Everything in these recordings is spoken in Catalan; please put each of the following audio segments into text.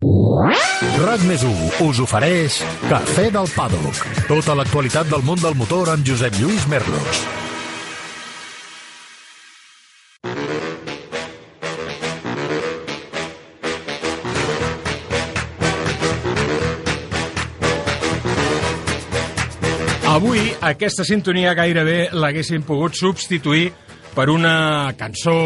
RAC més us ofereix Cafè del Paddock. Tota l'actualitat del món del motor amb Josep Lluís Merlos. Avui aquesta sintonia gairebé l'haguessin pogut substituir per una cançó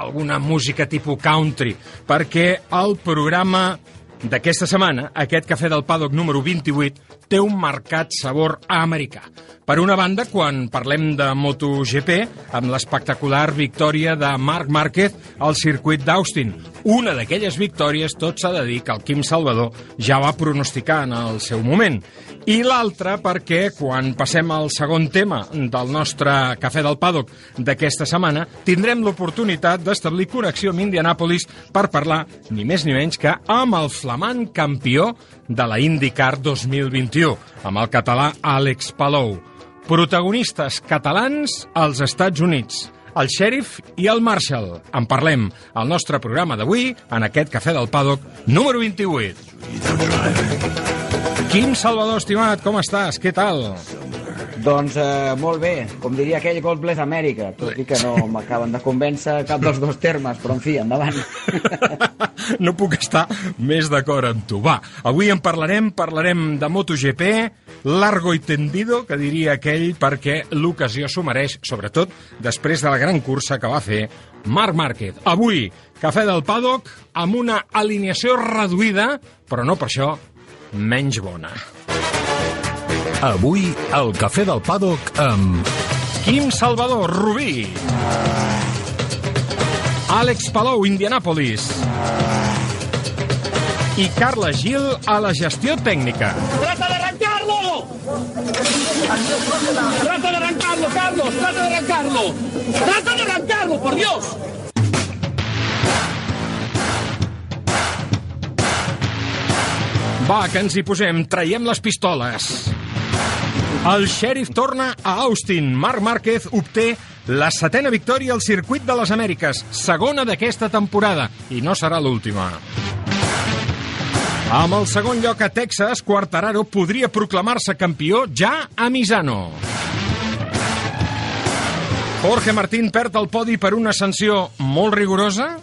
alguna música tipus country, perquè el programa d'aquesta setmana, aquest cafè del paddock número 28, té un marcat sabor americà. Per una banda, quan parlem de MotoGP, amb l'espectacular victòria de Marc Márquez al circuit d'Austin. Una d'aquelles victòries, tot s'ha de dir que el Quim Salvador ja va pronosticar en el seu moment. I l'altra perquè quan passem al segon tema del nostre Cafè del Paddock d'aquesta setmana, tindrem l'oportunitat d'establir connexió amb Indianapolis per parlar, ni més ni menys que amb el flamant campió de la IndyCar 2021, amb el català Àlex Palou. Protagonistes catalans als Estats Units, el xèrif i el Marshall. En parlem al nostre programa d'avui, en aquest Cafè del Paddock número 28. Quim Salvador, estimat, com estàs? Què tal? Doncs eh, molt bé, com diria aquell God Bless America, tot i que no m'acaben de convèncer cap dels dos termes, però en fi, endavant. no puc estar més d'acord amb tu. Va, avui en parlarem, parlarem de MotoGP, largo i tendido, que diria aquell, perquè l'ocasió s'ho mereix, sobretot després de la gran cursa que va fer Marc Márquez. Avui, Cafè del Paddock, amb una alineació reduïda, però no per això menys bona. Avui, el Cafè del Paddock amb... Quim Salvador, Rubí. Àlex Palou, Indianapolis. I Carla Gil a la gestió tècnica. ¡Trata de arrancarlo! ¡Trata de arrancarlo, Carlos! ¡Trata de arrancarlo! ¡Trata de arrancarlo, por Dios! Va, que ens hi posem, traiem les pistoles. El xèrif torna a Austin. Marc Márquez obté la setena victòria al circuit de les Amèriques, segona d'aquesta temporada, i no serà l'última. Amb el segon lloc a Texas, Quartararo podria proclamar-se campió ja a Misano. Jorge Martín perd el podi per una sanció molt rigorosa?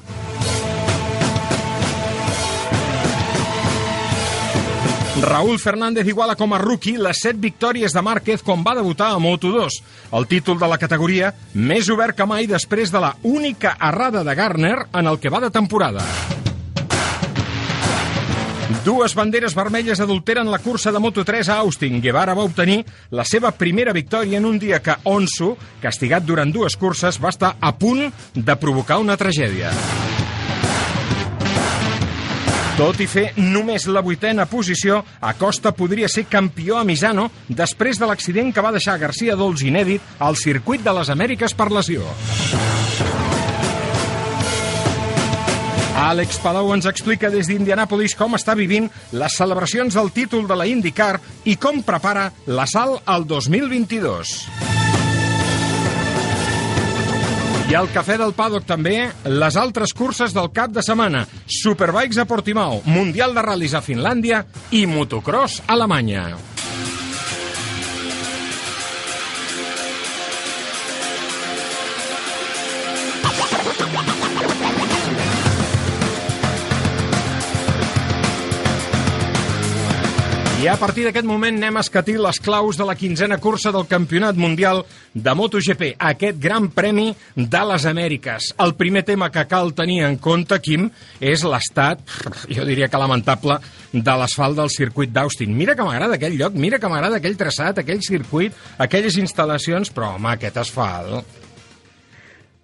Raúl Fernández iguala com a rookie les set victòries de Márquez quan va debutar a Moto2, el títol de la categoria més obert que mai després de la única errada de Garner en el que va de temporada. Dues banderes vermelles adulteren la cursa de Moto3 a Austin. Guevara va obtenir la seva primera victòria en un dia que Onsu, castigat durant dues curses, va estar a punt de provocar una tragèdia. Tot i fer només la vuitena posició, Acosta podria ser campió a Misano després de l'accident que va deixar García Dols inèdit al circuit de les Amèriques per lesió. Àlex Palau ens explica des d'Indianapolis com està vivint les celebracions del títol de la IndyCar i com prepara l'assalt al 2022. Al Cafè del Paddock també les altres curses del cap de setmana. Superbikes a Portimao, Mundial de Ral·lis a Finlàndia i Motocross a Alemanya. I a partir d'aquest moment anem a escatir les claus de la quinzena cursa del Campionat Mundial de MotoGP, aquest gran premi de les Amèriques. El primer tema que cal tenir en compte, Quim, és l'estat, jo diria que lamentable, de l'asfalt del circuit d'Austin. Mira que m'agrada aquell lloc, mira que m'agrada aquell traçat, aquell circuit, aquelles instal·lacions, però home, aquest asfalt...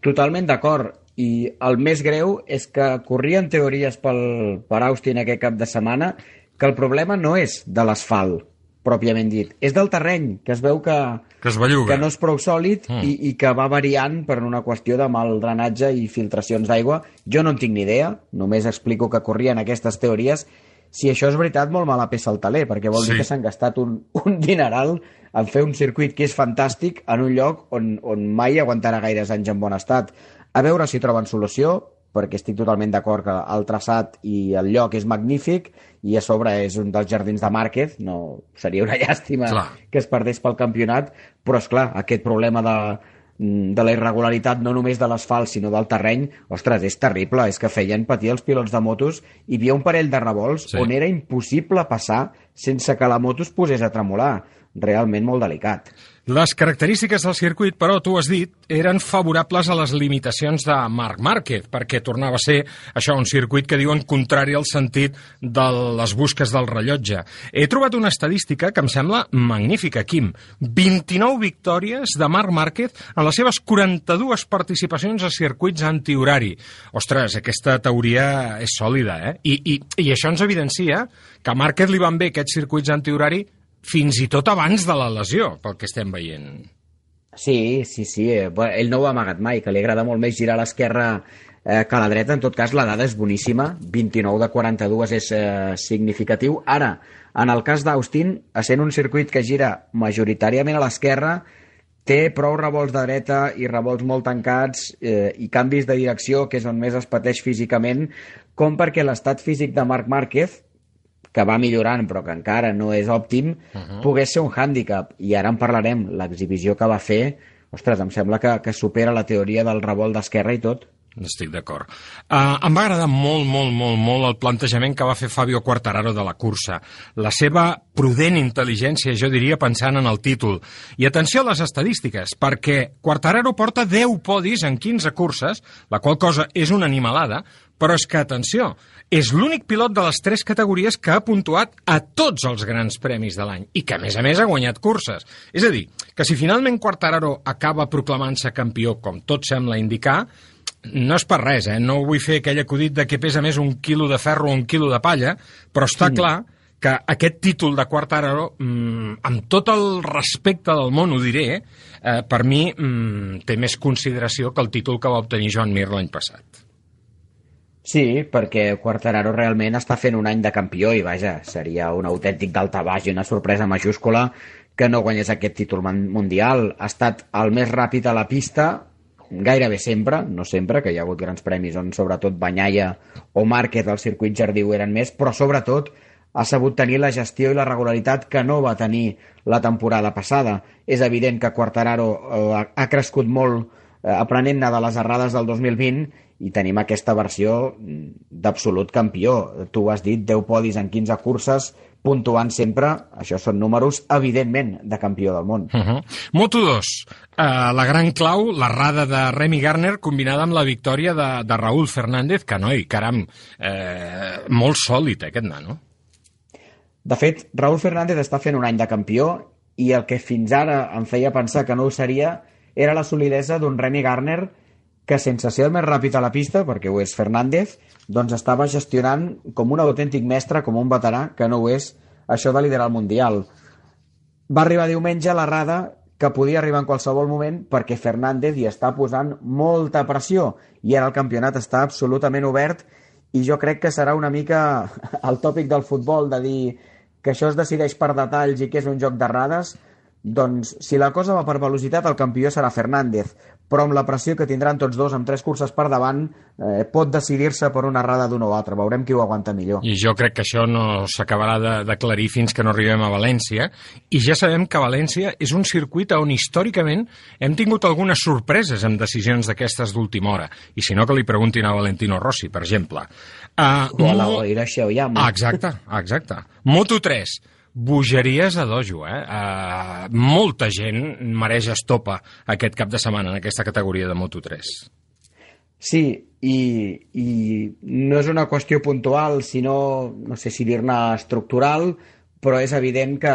Totalment d'acord. I el més greu és que corrien teories pel, per Austin aquest cap de setmana que el problema no és de l'asfalt, pròpiament dit, és del terreny, que es veu que, Que es belluga. que no és prou sòlid Mm. i, i que va variant per una qüestió de mal drenatge i filtracions d'aigua. Jo no en tinc ni idea, només explico que corrien aquestes teories. Si això és veritat, molt mala peça al taler, perquè vol Sí. dir que s'han gastat un, un dineral en fer un circuit que és fantàstic en un lloc on, on mai aguantarà gaires anys en bon estat. A veure si troben solució, perquè estic totalment d'acord que el traçat i el lloc és magnífic i a sobre és un dels jardins de Márquez, no seria una llàstima Clar. que es perdés pel campionat, però és clar, aquest problema de, de la irregularitat no només de l'asfalt sinó del terreny, ostres, és terrible és que feien patir els pilots de motos i hi havia un parell de revolts Sí. sí. on era impossible passar sense que la moto es posés a tremolar realment molt delicat Les característiques del circuit, però, tu has dit, eren favorables a les limitacions de Marc Márquez, perquè tornava a ser això, un circuit que diuen contrari al sentit de les busques del rellotge. He trobat una estadística que em sembla magnífica, Quim. 29 victòries de Marc Márquez en les seves 42 participacions a circuits antihorari. Ostres, aquesta teoria és sòlida, eh? I, i, i això ens evidencia que a Márquez li van bé aquests circuits antihorari fins i tot abans de la lesió, pel que estem veient. Sí, sí, sí. eh, Ell no ho ha amagat mai, que li agrada molt més girar a l'esquerra eh, que a la dreta. En tot cas, la dada és boníssima. 29 de 42 és eh, significatiu. Ara, en el cas d'Austin, essent un circuit que gira majoritàriament a l'esquerra, té prou revolts de dreta i revolts molt tancats eh, i canvis de direcció, que és on més es pateix físicament, com perquè l'estat físic de Marc Márquez, que va millorant però que encara no és òptim, uh -huh. pogués ser un hàndicap. I ara en parlarem. L'exhibició que va fer, ostres, em sembla que, que supera la teoria del revolt d'esquerra i tot. Estic d'acord. Uh, em va agradar molt, molt, molt, molt el plantejament que va fer Fabio Quartararo de la cursa. La seva prudent intel·ligència, jo diria, pensant en el títol. I atenció a les estadístiques, perquè Quartararo porta 10 podis en 15 curses, la qual cosa és una animalada, però és que, atenció, és l'únic pilot de les tres categories que ha puntuat a tots els grans premis de l'any i que, a més a més, ha guanyat curses. És a dir, que si finalment Quartararo acaba proclamant-se campió, com tot sembla indicar, no és per res, eh? no vull fer aquell acudit de que pesa més un quilo de ferro o un quilo de palla, però està mm. clar que aquest títol de Quartararo, mmm, amb tot el respecte del món, ho diré, eh, per mi mmm, té més consideració que el títol que va obtenir Joan Mir l'any passat. Sí, perquè Quartararo realment està fent un any de campió i vaja, seria un autèntic daltabaix i una sorpresa majúscula que no guanyés aquest títol mundial. Ha estat el més ràpid a la pista gairebé sempre, no sempre, que hi ha hagut grans premis on sobretot Banyaia o Márquez del circuit Jardiu eren més, però sobretot ha sabut tenir la gestió i la regularitat que no va tenir la temporada passada. És evident que Quartararo eh, ha- crescut molt eh, aprenent-ne de les errades del 2020 i tenim aquesta versió mm, d'absolut campió. Tu has dit 10 podis en 15 curses, puntuant sempre, això són números, evidentment, de campió del món. Uh -huh. Moto 2, uh, la gran clau, l'errada de Remy Garner combinada amb la victòria de, de Raúl Fernández, que noi, caram, eh, molt sòlid aquest nano. De fet, Raúl Fernández està fent un any de campió i el que fins ara em feia pensar que no ho seria era la solidesa d'un Remy Garner que sense ser el més ràpid a la pista, perquè ho és Fernández, doncs estava gestionant com un autèntic mestre, com un veterà, que no ho és, això de liderar el Mundial. Va arribar diumenge a l'errada que podia arribar en qualsevol moment perquè Fernández hi està posant molta pressió i ara el campionat està absolutament obert i jo crec que serà una mica el tòpic del futbol de dir que això es decideix per detalls i que és un joc d'errades doncs si la cosa va per velocitat el campió serà Fernández però amb la pressió que tindran tots dos amb tres curses per davant eh, pot decidir-se per una errada d'un o altre veurem qui ho aguanta millor I jo crec que això no s'acabarà de- d'aclarir fins que no arribem a València. I ja sabem que València és un circuit on històricament hem tingut algunes sorpreses amb decisions d'aquestes d'última hora. I si no, que li preguntin a Valentino Rossi, per exemple. Uh, o a la Ah, exacte, exacte. Moto 3, bogeries a dojo, eh? Uh, molta gent mereix estopa aquest cap de setmana en aquesta categoria de Moto 3. Sí, i, i no és una qüestió puntual, sinó, no sé si dir-ne estructural, però és evident que,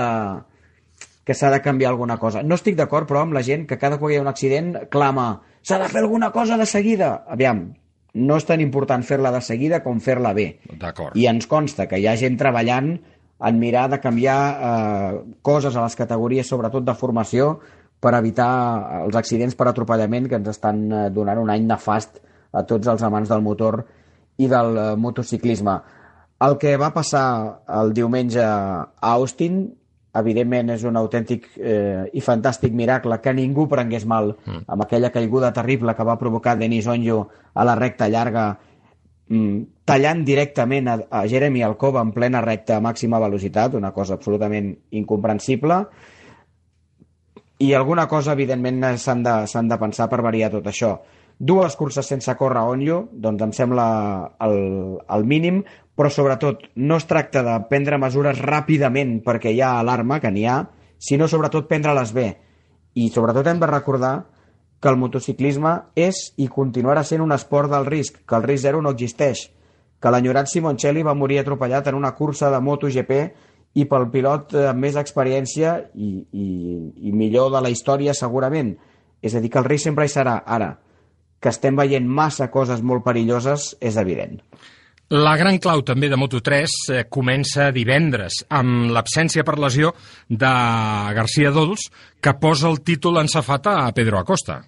que s'ha de canviar alguna cosa. No estic d'acord, però, amb la gent que cada cop hi ha un accident clama s'ha de fer alguna cosa de seguida. Aviam, no és tan important fer-la de seguida com fer-la bé. D'acord. I ens consta que hi ha gent treballant en mirar de canviar eh, coses a les categories, sobretot de formació, per evitar els accidents per atropellament que ens estan eh, donant un any nefast a tots els amants del motor i del eh, motociclisme. El que va passar el diumenge a Austin, evidentment és un autèntic eh, i fantàstic miracle que ningú prengués mal mm. amb aquella caiguda terrible que va provocar Denis Onyo a la recta llarga tallant directament a, a Jeremy Alcoba en plena recta a màxima velocitat, una cosa absolutament incomprensible, i alguna cosa, evidentment, s'han de, de pensar per variar tot això. Dues curses sense córrer a Onllo, doncs em sembla el, el mínim, però sobretot no es tracta de prendre mesures ràpidament perquè hi ha alarma, que n'hi ha, sinó sobretot prendre-les bé. I sobretot hem de recordar que el motociclisme és i continuarà sent un esport del risc, que el risc zero no existeix, que l'enyorat Simoncelli va morir atropellat en una cursa de MotoGP i pel pilot amb més experiència i, i, i millor de la història segurament. És a dir, que el risc sempre hi serà. Ara, que estem veient massa coses molt perilloses és evident. La gran clau també de Moto3 eh, comença divendres amb l'absència per lesió de García Dols que posa el títol en safata a Pedro Acosta.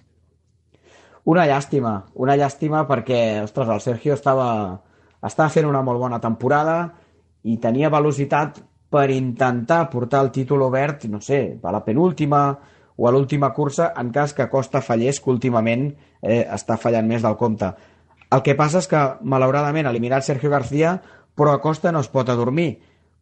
Una llàstima, una llàstima perquè, ostres, el Sergio estava, estava fent una molt bona temporada i tenia velocitat per intentar portar el títol obert, no sé, a la penúltima o a l'última cursa, en cas que Costa fallés, que últimament eh, està fallant més del compte. El que passa és que, malauradament, ha eliminat Sergio García, però Acosta no es pot adormir,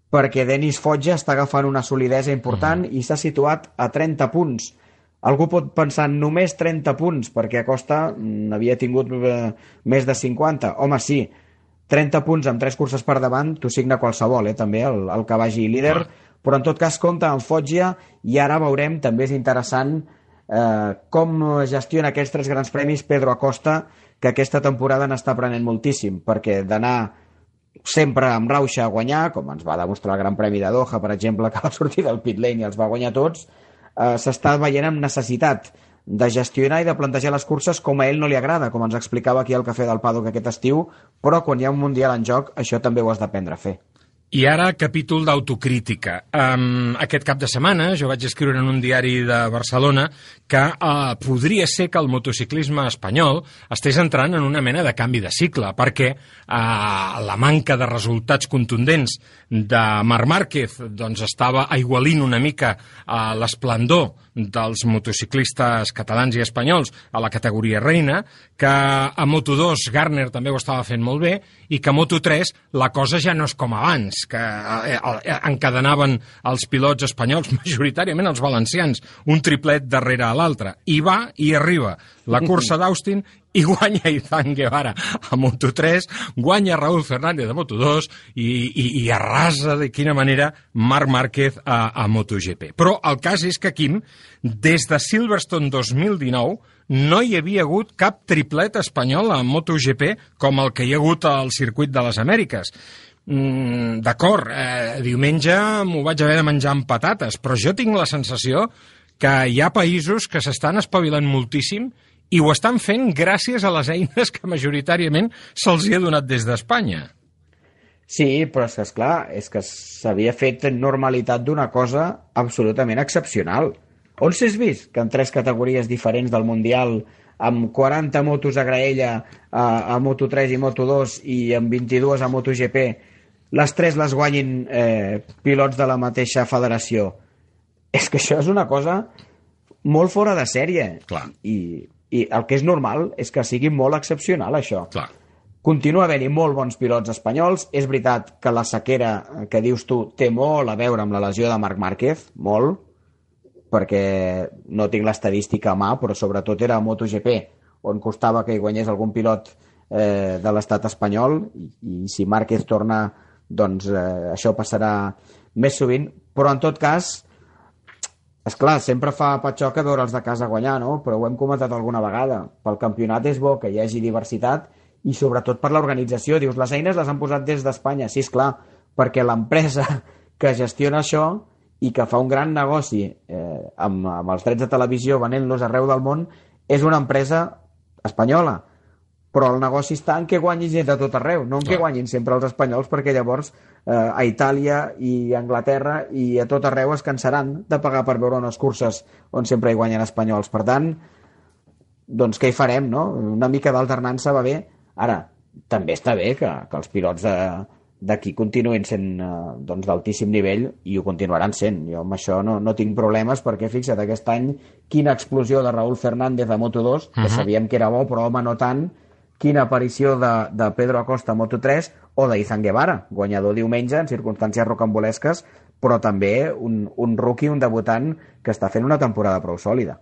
perquè Denis Fotja està agafant una solidesa important mm. i s'ha situat a 30 punts Algú pot pensar només 30 punts, perquè Acosta mm, havia tingut eh, més de 50. Home, sí, 30 punts amb 3 curses per davant, t'ho signa qualsevol, eh, també, el, el que vagi líder. Però en tot cas compta amb Foggia i ara veurem, també és interessant, eh, com gestiona aquests tres grans premis Pedro Acosta, que aquesta temporada n'està aprenent moltíssim, perquè d'anar sempre amb rauxa a guanyar, com ens va demostrar el Gran Premi de Doha, per exemple, que va sortir del pit lane i els va guanyar tots, eh, s'està veient amb necessitat de gestionar i de plantejar les curses com a ell no li agrada, com ens explicava aquí el Cafè del Paddock aquest estiu, però quan hi ha un Mundial en joc, això també ho has d'aprendre a fer. I ara, capítol d'autocrítica. Um, aquest cap de setmana jo vaig escriure en un diari de Barcelona que uh, podria ser que el motociclisme espanyol estés entrant en una mena de canvi de cicle, perquè uh, la manca de resultats contundents de Marc Márquez doncs, estava aigualint una mica uh, l'esplendor dels motociclistes catalans i espanyols a la categoria reina, que a Moto2 Garner també ho estava fent molt bé i que a Moto3 la cosa ja no és com abans, que eh, eh, encadenaven els pilots espanyols, majoritàriament els valencians, un triplet darrere a l'altre. I va i arriba la cursa d'Austin i guanya Izan Guevara a Moto3, guanya Raúl Fernández de Moto2 i, i, i arrasa de quina manera Marc Márquez a, a MotoGP. Però el cas és que, Quim, des de Silverstone 2019 no hi havia hagut cap triplet espanyol a MotoGP com el que hi ha hagut al circuit de les Amèriques. Mm, D'acord, eh, diumenge m'ho vaig haver de menjar amb patates, però jo tinc la sensació que hi ha països que s'estan espavilant moltíssim i ho estan fent gràcies a les eines que majoritàriament se'ls ha donat des d'Espanya. Sí, però és que, esclar, és que s'havia fet normalitat d'una cosa absolutament excepcional. On s'és vist que en tres categories diferents del Mundial, amb 40 motos a graella a, a Moto3 i Moto2 i amb 22 a MotoGP, les tres les guanyin eh, pilots de la mateixa federació? És que això és una cosa molt fora de sèrie. Clar. I, I el que és normal és que sigui molt excepcional, això. Clar. Continua havent-hi molt bons pilots espanyols. És veritat que la sequera que dius tu té molt a veure amb la lesió de Marc Márquez, molt, perquè no tinc l'estadística a mà, però sobretot era a MotoGP, on costava que hi guanyés algun pilot eh, de l'estat espanyol, i, i si Márquez torna, doncs eh, això passarà més sovint, però en tot cas, és clar, sempre fa patxoca veure'ls de casa guanyar, no? però ho hem comentat alguna vegada. Pel campionat és bo que hi hagi diversitat i sobretot per l'organització. Dius, les eines les han posat des d'Espanya. Sí, és clar, perquè l'empresa que gestiona això i que fa un gran negoci eh, amb, amb els drets de televisió venent-los arreu del món és una empresa espanyola però el negoci està en què guanyin gent de tot arreu, no en Clar. què guanyin sempre els espanyols, perquè llavors eh, a Itàlia i a Anglaterra i a tot arreu es cansaran de pagar per veure unes curses on sempre hi guanyen espanyols. Per tant, doncs què hi farem, no? Una mica d'alternança va bé. Ara, també està bé que, que els pilots de, d'aquí continuïn sent eh, doncs, d'altíssim nivell i ho continuaran sent. Jo amb això no, no tinc problemes perquè fixa't, aquest any quina explosió de Raúl Fernández a Moto2, que uh -huh. sabíem que era bo, però home, no tant, quina aparició de, de Pedro Acosta a Moto3 o d'Izan Guevara, guanyador diumenge en circumstàncies rocambolesques, però també un, un rookie, un debutant que està fent una temporada prou sòlida.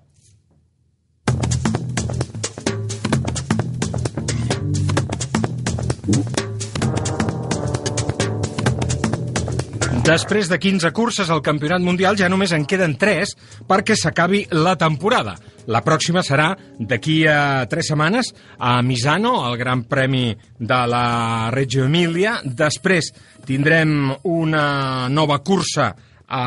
Després de 15 curses al Campionat Mundial ja només en queden 3 perquè s'acabi la temporada. La pròxima serà d'aquí a 3 setmanes a Misano, el Gran Premi de la Reggio Emilia. Després tindrem una nova cursa a...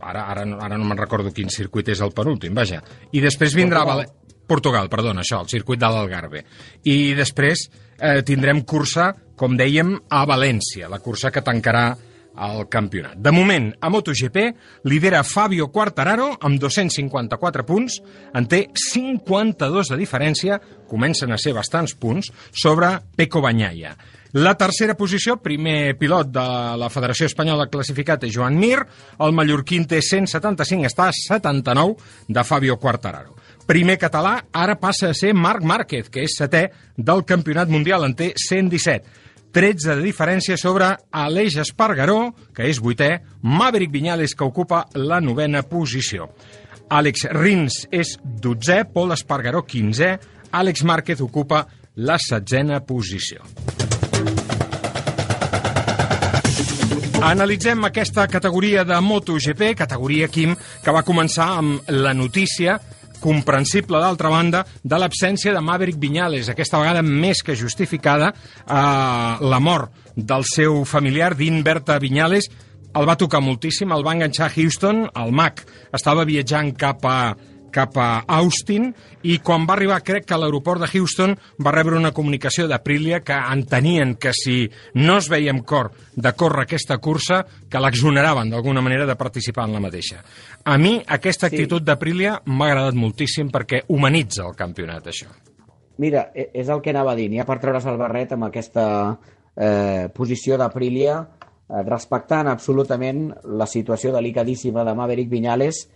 Ara, ara, ara no me'n recordo quin circuit és el penúltim, vaja. I després vindrà... Portugal, Portugal perdona, això, el circuit de l'Algarve. I després eh, tindrem cursa, com dèiem, a València, la cursa que tancarà al campionat. De moment, a MotoGP lidera Fabio Quartararo amb 254 punts, en té 52 de diferència, comencen a ser bastants punts, sobre Peco Banyaia. La tercera posició, primer pilot de la Federació Espanyola classificat és Joan Mir, el mallorquí té 175, està a 79 de Fabio Quartararo. Primer català ara passa a ser Marc Márquez, que és setè del Campionat Mundial, en té 117. 13 de diferència sobre Aleix Espargaró, que és vuitè, Maverick Viñales, que ocupa la novena posició. Àlex Rins és dotzè, Pol Espargaró quinzè, Àlex Márquez ocupa la setzena posició. Analitzem aquesta categoria de MotoGP, categoria Quim, que va començar amb la notícia comprensible, d'altra banda, de l'absència de Maverick Viñales, aquesta vegada més que justificada eh, la mort del seu familiar, Dean Berta Viñales, el va tocar moltíssim, el va enganxar a Houston, el Mac estava viatjant cap a cap a Austin i quan va arribar, crec que a l'aeroport de Houston va rebre una comunicació d'Aprilia que entenien que si no es veia amb cor de córrer aquesta cursa, que l'exoneraven d'alguna manera de participar en la mateixa. A mi aquesta actitud sí. d'Aprilia m'ha agradat moltíssim perquè humanitza el campionat, això. Mira, e, és el que anava a dir. N'hi ha per treure's el barret amb aquesta eh, posició d'Aprilia, eh, respectant absolutament la situació delicadíssima de Maverick Viñales,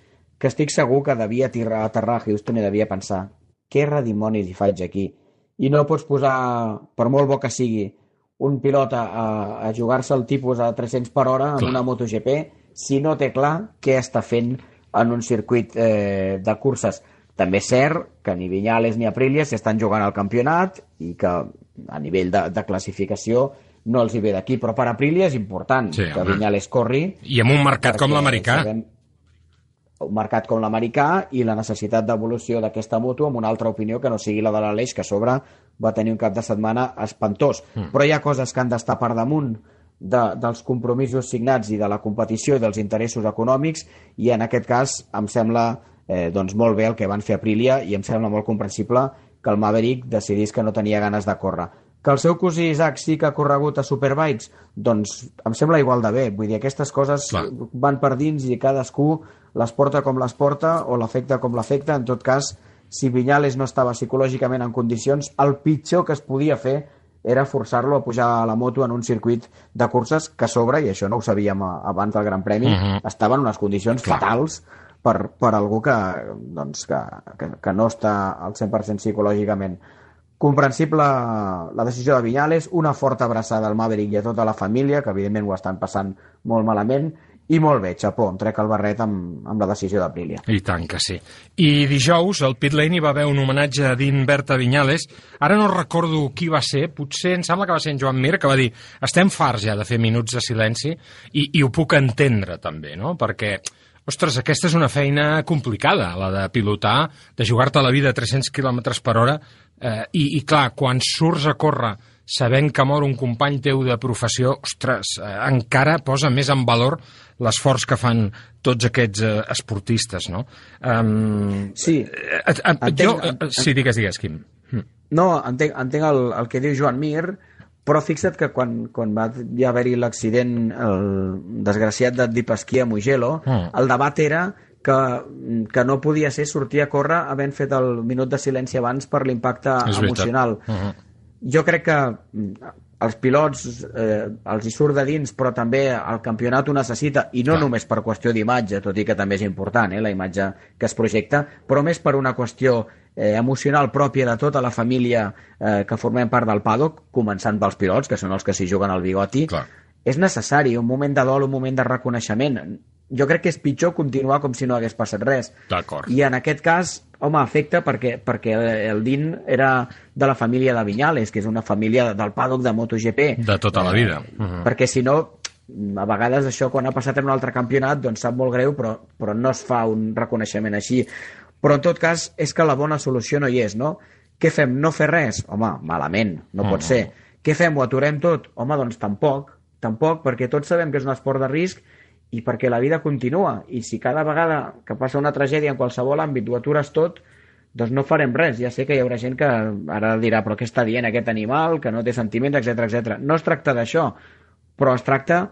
que estic segur que devia aterrar, aterrar a Houston i devia pensar què redimonis hi faig aquí? I no pots posar, per molt bo que sigui, un pilot a, a jugar-se el tipus a 300 per hora en una MotoGP si no té clar què està fent en un circuit eh, de curses. També és cert que ni Vinyales ni Aprilia s'estan jugant al campionat i que a nivell de, de classificació no els hi ve d'aquí, però per Aprilia és important sí, que Vinyales corri. I en un mercat com l'americà. Sabem un mercat com l'americà i la necessitat d'evolució d'aquesta moto amb una altra opinió que no sigui la de l'Aleix, que a sobre va tenir un cap de setmana espantós. Mm. Però hi ha coses que han d'estar per damunt de, dels compromisos signats i de la competició i dels interessos econòmics i en aquest cas em sembla eh, doncs molt bé el que van fer a Aprilia i em sembla molt comprensible que el Maverick decidís que no tenia ganes de córrer. Que el seu cosí Isaac sí que ha corregut a Superbikes? Doncs em sembla igual de bé. Vull dir, aquestes coses Clar. van per dins i cadascú les porta com les porta o l'afecta com l'afecta. En tot cas, si Vinyales no estava psicològicament en condicions, el pitjor que es podia fer era forçar-lo a pujar a la moto en un circuit de curses que a sobre, i això no ho sabíem abans del Gran Premi, uh mhm. -huh. estava en unes condicions Clar. fatals per, per algú que, doncs, que, que, que no està al 100% psicològicament comprensible la decisió de Vinyales, una forta abraçada al Maverick i a tota la família, que evidentment ho estan passant molt malament, i molt bé, xapó, em trec el barret amb, amb la decisió d'Aprilia. I tant que sí. I dijous el Pit Lane hi va haver un homenatge a Dean Berta Vinyales. Ara no recordo qui va ser, potser em sembla que va ser en Joan Mir, que va dir estem farts ja de fer minuts de silenci i, i ho puc entendre també, no? Perquè Ostres, aquesta és una feina complicada, la de pilotar, de jugar-te la vida a 300 km per hora, Eh, i, I clar, quan surts a córrer sabent que mor un company teu de professió, ostres, eh, encara posa més en valor l'esforç que fan tots aquests eh, esportistes, no? Um, sí. Eh, eh, entenc, jo, eh, sí, digues, digues, Quim. Hm. No, entenc, entenc el, el que diu Joan Mir, però fixa't que quan, quan va ja haver-hi l'accident el desgraciat de Dipasquí a Mugello, mm. el debat era que, que no podia ser sortir a córrer havent fet el minut de silenci abans per l'impacte emocional. Uh -huh. Jo crec que els pilots eh, els hi surt de dins, però també el campionat ho necessita, i no Clar. només per qüestió d'imatge, tot i que també és important, eh, la imatge que es projecta, però més per una qüestió eh, emocional pròpia de tota la família eh, que formem part del paddock, començant pels pilots, que són els que s'hi juguen el bigoti, Clar. és necessari, un moment de dol, un moment de reconeixement. Jo crec que és pitjor continuar com si no hagués passat res. D'acord. I en aquest cas, home, afecta perquè, perquè el Din era de la família de Vinyales, que és una família del paddock de MotoGP. De tota la vida. Eh, Mhm. Perquè si no, a vegades això quan ha passat en un altre campionat doncs sap molt greu, però, però no es fa un reconeixement així. Però en tot cas és que la bona solució no hi és, no? Què fem? No fer res? Home, malament, no pot Mm. ser. Què fem? Ho aturem tot? Home, doncs tampoc. Tampoc, perquè tots sabem que és un esport de risc i perquè la vida continua. I si cada vegada que passa una tragèdia en qualsevol àmbit ho atures tot, doncs no farem res. Ja sé que hi haurà gent que ara dirà però què està dient aquest animal, que no té sentiments, etc etc. No es tracta d'això, però es tracta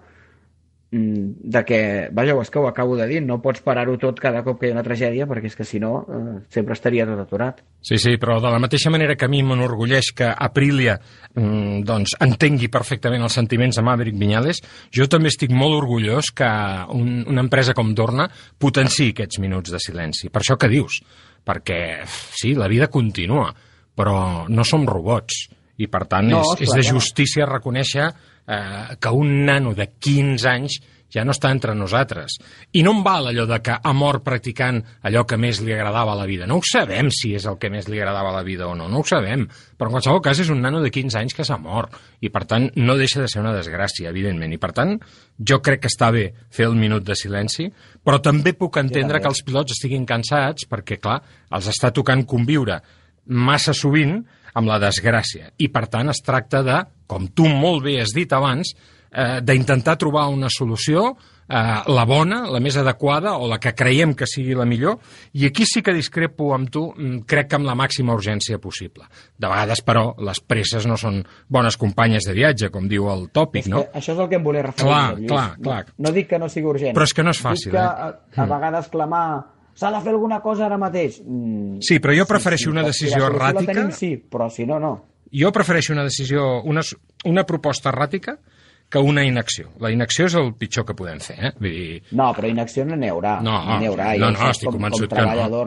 de que, vaja, és que ho acabo de dir, no pots parar-ho tot cada cop que hi ha una tragèdia, perquè és que si no eh, sempre estaria tot aturat. Sí, sí, però de la mateixa manera que a mi m'enorgulleix que Aprilia mm, doncs, entengui perfectament els sentiments de Maverick Viñales, jo també estic molt orgullós que un, una empresa com Dorna potenciï aquests minuts de silenci. Per això que dius, perquè sí, la vida continua, però no som robots i per tant No, és, és de justícia reconèixer eh, que un nano de 15 anys ja no està entre nosaltres. I no em val allò de que ha mort practicant allò que més li agradava a la vida. No ho sabem si és el que més li agradava a la vida o no, no ho sabem. Però en qualsevol cas és un nano de 15 anys que s'ha mort. I per tant no deixa de ser una desgràcia, evidentment. I per tant jo crec que està bé fer el minut de silenci, però també puc entendre que els pilots estiguin cansats perquè, clar, els està tocant conviure massa sovint amb la desgràcia. I, per tant, es tracta de, com tu molt bé has dit abans, eh, d'intentar trobar una solució, eh, la bona, la més adequada, o la que creiem que sigui la millor, i aquí sí que discrepo amb tu, mm, crec que amb la màxima urgència possible. De vegades, però, les presses no són bones companyes de viatge, com diu el tòpic, no? això és el que em volia referir. Clar, Lluís. clar, no, clar. No dic que no sigui urgent. Però és que no és fàcil, dic que eh? a, a vegades clamar s'ha de fer alguna cosa ara mateix. Mm, Sí, però jo prefereixo una si decisió la solució la erràtica. Tenim, sí, però si no, no. Jo prefereixo una decisió, una, una proposta erràtica que una inacció. La inacció és el pitjor que podem fer, eh? Vull dir, No, però inacció no n'hi haurà. No, n'hi haurà. no, no, estic com, convençut com que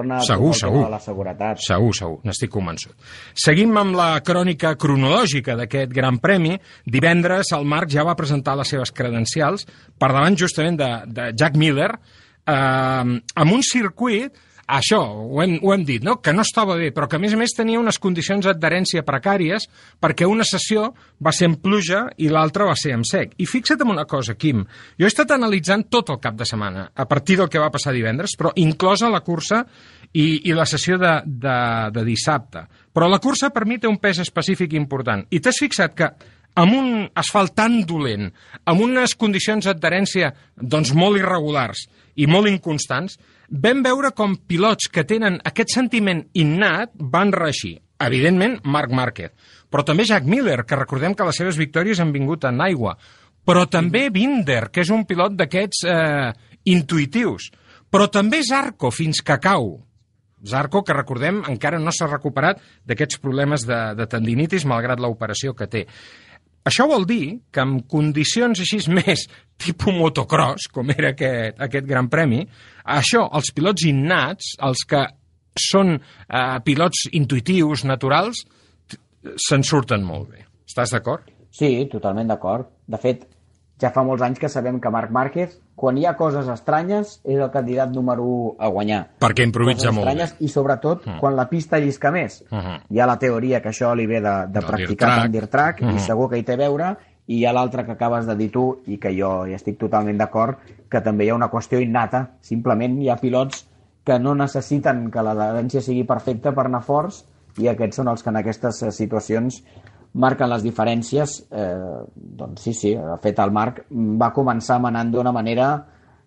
no. Segur, segur. De la seguretat. Segur, segur, n'estic convençut. Seguim amb la crònica cronològica d'aquest Gran Premi. Divendres el Marc ja va presentar les seves credencials per davant justament de, de Jack Miller eh, amb un circuit això, ho hem, ho hem dit, no? que no estava bé, però que a més a més tenia unes condicions d'adherència precàries perquè una sessió va ser en pluja i l'altra va ser en sec. I fixa't en una cosa, Quim, jo he estat analitzant tot el cap de setmana, a partir del que va passar divendres, però inclosa la cursa i, i la sessió de, de, de dissabte. Però la cursa per mi té un pes específic important. I t'has fixat que amb un asfalt tan dolent, amb unes condicions d'adherència doncs, molt irregulars i molt inconstants, vam veure com pilots que tenen aquest sentiment innat van reeixir. Evidentment, Marc Márquez, però també Jack Miller, que recordem que les seves victòries han vingut en aigua, però també Binder, que és un pilot d'aquests eh, intuitius, però també Zarco, fins que cau. Zarco, que recordem, encara no s'ha recuperat d'aquests problemes de, de tendinitis, malgrat l'operació que té. Això vol dir que en condicions així més tipus motocross, com era aquest, aquest gran premi, això, els pilots innats, els que són eh, pilots intuitius, naturals, se'n surten molt bé. Estàs d'acord? Sí, totalment d'acord. De fet, ja fa molts anys que sabem que Marc Márquez, quan hi ha coses estranyes, és el candidat número 1 a guanyar. Perquè improvisa coses molt bé. estranyes i sobretot mm. quan la pista llisca més. Mhm. Hi ha la teoria que això li ve de, de practicar tant dirt track Mhm. i segur que hi té a veure i hi ha l'altra que acabes de dir tu i que jo hi estic totalment d'acord que també hi ha una qüestió innata simplement hi ha pilots que no necessiten que l'adherència sigui perfecta per anar forts i aquests són els que en aquestes eh, situacions marquen les diferències eh, doncs sí, sí, de fet el Marc va començar manant d'una manera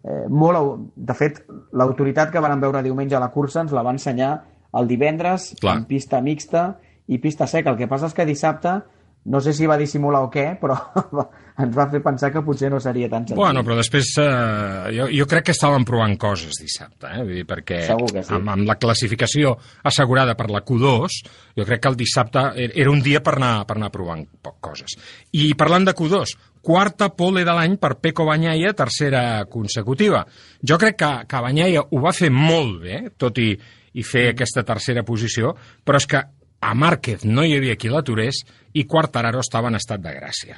eh, molt... De fet, l'autoritat que vam veure diumenge a la cursa ens la va ensenyar el divendres Clar. en pista mixta i pista seca. El que passa és que dissabte no sé si va dissimular o què, però ens va fer pensar que potser no seria tan senzill. Bueno, però després eh, jo, jo crec que estaven provant coses dissabte, eh? Vull dir, perquè sí. amb, amb la classificació assegurada per la Q2, jo crec que el dissabte er- era un dia per anar, per anar provant coses. I parlant de Q2, quarta pole de l'any per Peco Banyaia, tercera consecutiva. Jo crec que, que Banyaia ho va fer molt bé, tot i, i fer aquesta tercera posició, però és que a Márquez no hi havia qui l'aturés i Quartararo estava en estat de gràcia.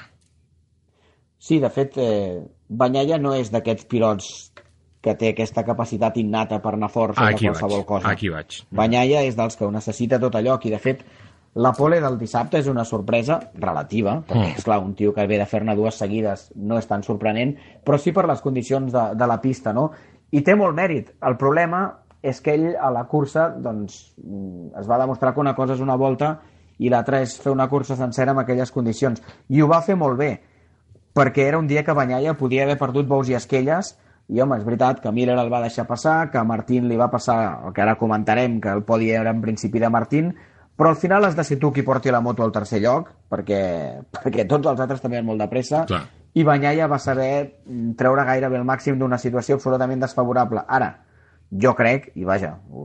Sí, de fet, eh, Banyaia no és d'aquests pilots que té aquesta capacitat innata per anar fort sobre Aquí qualsevol vaig, cosa. aquí vaig. Banyaia és dels que ho necessita tot allò, i de fet, la pole del dissabte és una sorpresa relativa, perquè, Mm. és clar, un tio que ve de fer-ne dues seguides no és tan sorprenent, però sí per les condicions de, de la pista, no? I té molt mèrit. El problema és que ell a la cursa doncs, es va demostrar que una cosa és una volta i l'altra és fer una cursa sencera amb aquelles condicions. I ho va fer molt bé, perquè era un dia que Banyaia podia haver perdut bous i esquelles i home, és veritat que Miller el va deixar passar, que Martín li va passar el que ara comentarem, que el podi era en principi de Martín, però al final has de ser tu qui porti la moto al tercer lloc, perquè, perquè tots els altres també han molt de pressa, Clar. i Banyaia va saber treure gairebé el màxim d'una situació absolutament desfavorable. Ara, jo crec, i vaja, ho,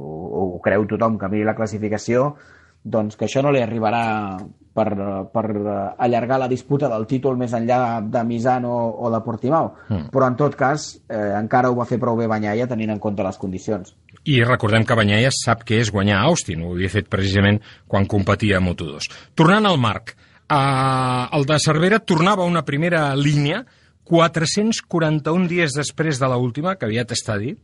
ho creu tothom que miri la classificació, doncs que això no li arribarà per, per allargar la disputa del títol més enllà de Misano o de Portimao. Mm. Però en tot cas, eh, encara ho va fer prou bé Banyaia tenint en compte les condicions. I recordem que Banyaia sap què és guanyar a Austin, ho havia fet precisament quan competia a Moto2. Tornant al Marc, eh, el de Cervera tornava a una primera línia 441 dies després de l'última, que aviat està dit,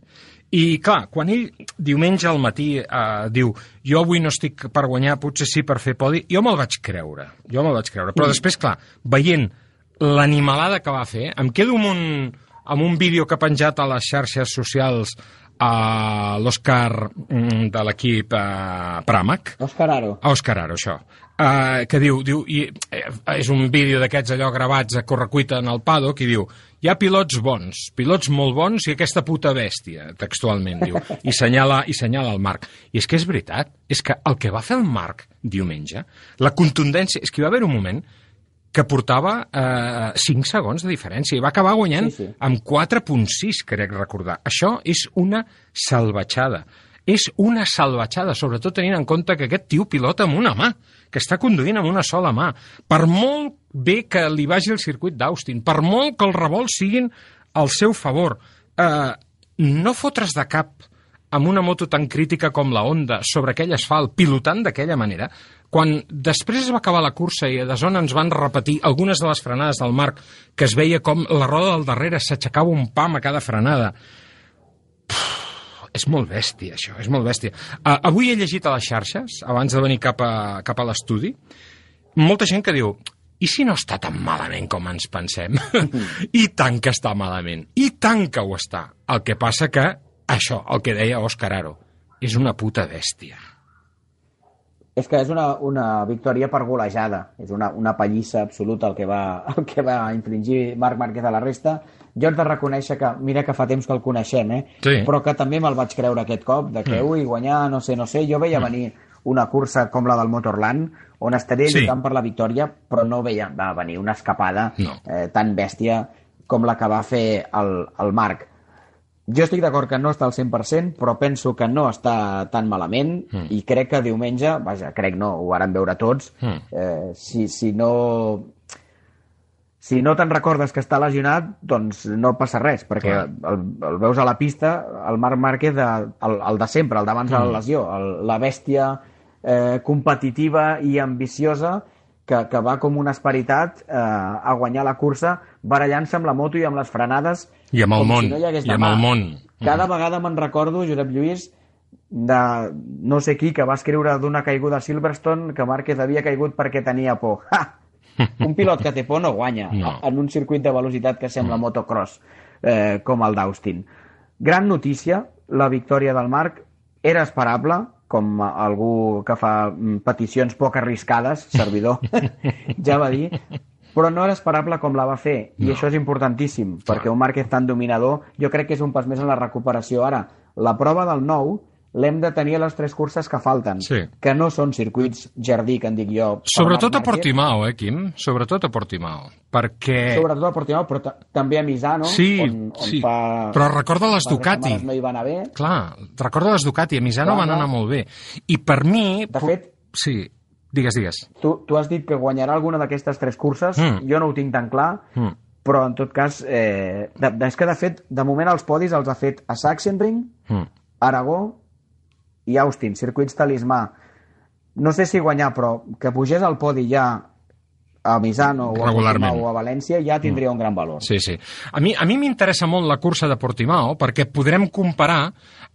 i, clar, quan ell diumenge al matí eh, diu jo avui no estic per guanyar, potser sí per fer podi, jo me'l vaig creure, jo me'l vaig creure. Però després, clar, veient l'animalada que va fer, em quedo amb un, amb un vídeo que ha penjat a les xarxes socials a l'Òscar mm, de l'equip eh, Pramac, Òscar Aro. Òscar Aro, això, uh, que diu, diu i, eh, és un vídeo d'aquests allò gravats a correcuita en el paddock, i diu, hi ha pilots bons, pilots molt bons i aquesta puta bèstia, textualment, diu, i senyala, i senyala el Marc. I és que és veritat, és que el que va fer el Marc diumenge, la contundència, és que hi va haver un moment que portava eh, 5 segons de diferència i va acabar guanyant Sí, sí. amb 4.6, crec recordar. Això és una salvatjada. És una salvatjada, sobretot tenint en compte que aquest tio pilota amb una mà, que està conduint amb una sola mà. Per molt bé que li vagi el circuit d'Austin, per molt que els revolts siguin al seu favor, eh, no fotres de cap amb una moto tan crítica com la Honda sobre aquell asfalt, pilotant d'aquella manera, quan després es va acabar la cursa i a zona ens van repetir algunes de les frenades del Marc, que es veia com la roda del darrere s'aixecava un pam a cada frenada. Pff, és molt bèstia, això, és molt bèstia. Uh, avui he llegit a les xarxes, abans de venir cap a, cap a l'estudi, molta gent que diu i si no està tan malament com ens pensem? I tant que està malament, i tant que ho està. El que passa que, això, el que deia Òscar Aro, és una puta bèstia. És que és una, una victòria per golejada. És una, una pallissa absoluta el que, va, el que va infringir Marc Márquez a la resta. Jo haig de reconèixer que, mira que fa temps que el coneixem, eh? Sí. però que també me'l vaig creure aquest cop, de que, Mm. ui, guanyar, no sé, no sé. Jo veia venir una cursa com la del Motorland, on estaria Sí. lluitant per la victòria, però no veia va venir una escapada No. eh, tan bèstia com la que va fer el, el Marc. Jo estic d'acord que no està al 100%, però penso que no està tan malament Mm. i crec que diumenge, vaja, crec no, ho varen veure tots, Mm. eh, si, si no si no te'n recordes que està lesionat, doncs no passa res, perquè Clar. el, el veus a la pista, el Marc Márquez, de, el, el de sempre, el d'abans de la Mm. lesió, el, la bèstia eh, competitiva i ambiciosa que, que va com una esperitat eh, a guanyar la cursa, barallant-se amb la moto i amb les frenades I amb el com món, si no hi hagués i amb el món. Cada vegada me'n recordo, Josep Lluís, de no sé qui que va escriure d'una caiguda a Silverstone que Márquez havia caigut perquè tenia por. Ha! Un pilot que té por no guanya No. en un circuit de velocitat que sembla motocross eh, com el d'Austin. Gran notícia, la victòria del Marc era esperable, com algú que fa mm, peticions poc arriscades, servidor, ja va dir, però no era esperable com la va fer, i No. això és importantíssim, perquè un Márquez tan dominador, jo crec que és un pas més en la recuperació. Ara, la prova del nou l'hem de tenir a les tres curses que falten, Sí. que no són circuits jardí, que en dic jo. Sobretot a Portimao, eh, Quim? Sobretot a Portimao. Perquè... Sobretot a Portimao, però ta- també a Misano, Sí, on, on sí. fa... Però recorda les Ducati. No hi va anar bé. Clar, recorda les Ducati, a Misano Clar, van clar. anar molt bé. I per mi... De fet- Sí, digues, digues. Tu, tu has dit que guanyarà alguna d'aquestes tres curses, Mm. jo no ho tinc tan clar, Mm. però en tot cas, eh, de, és que de fet, de moment els podis els ha fet a Sachsenring, Mm. Aragó i Austin, circuits talismà. No sé si guanyar, però que pugés al podi ja a Misano o a, o a València ja tindria un gran valor. Sí, sí. A mi, a mi m'interessa molt la cursa de Portimao perquè podrem comparar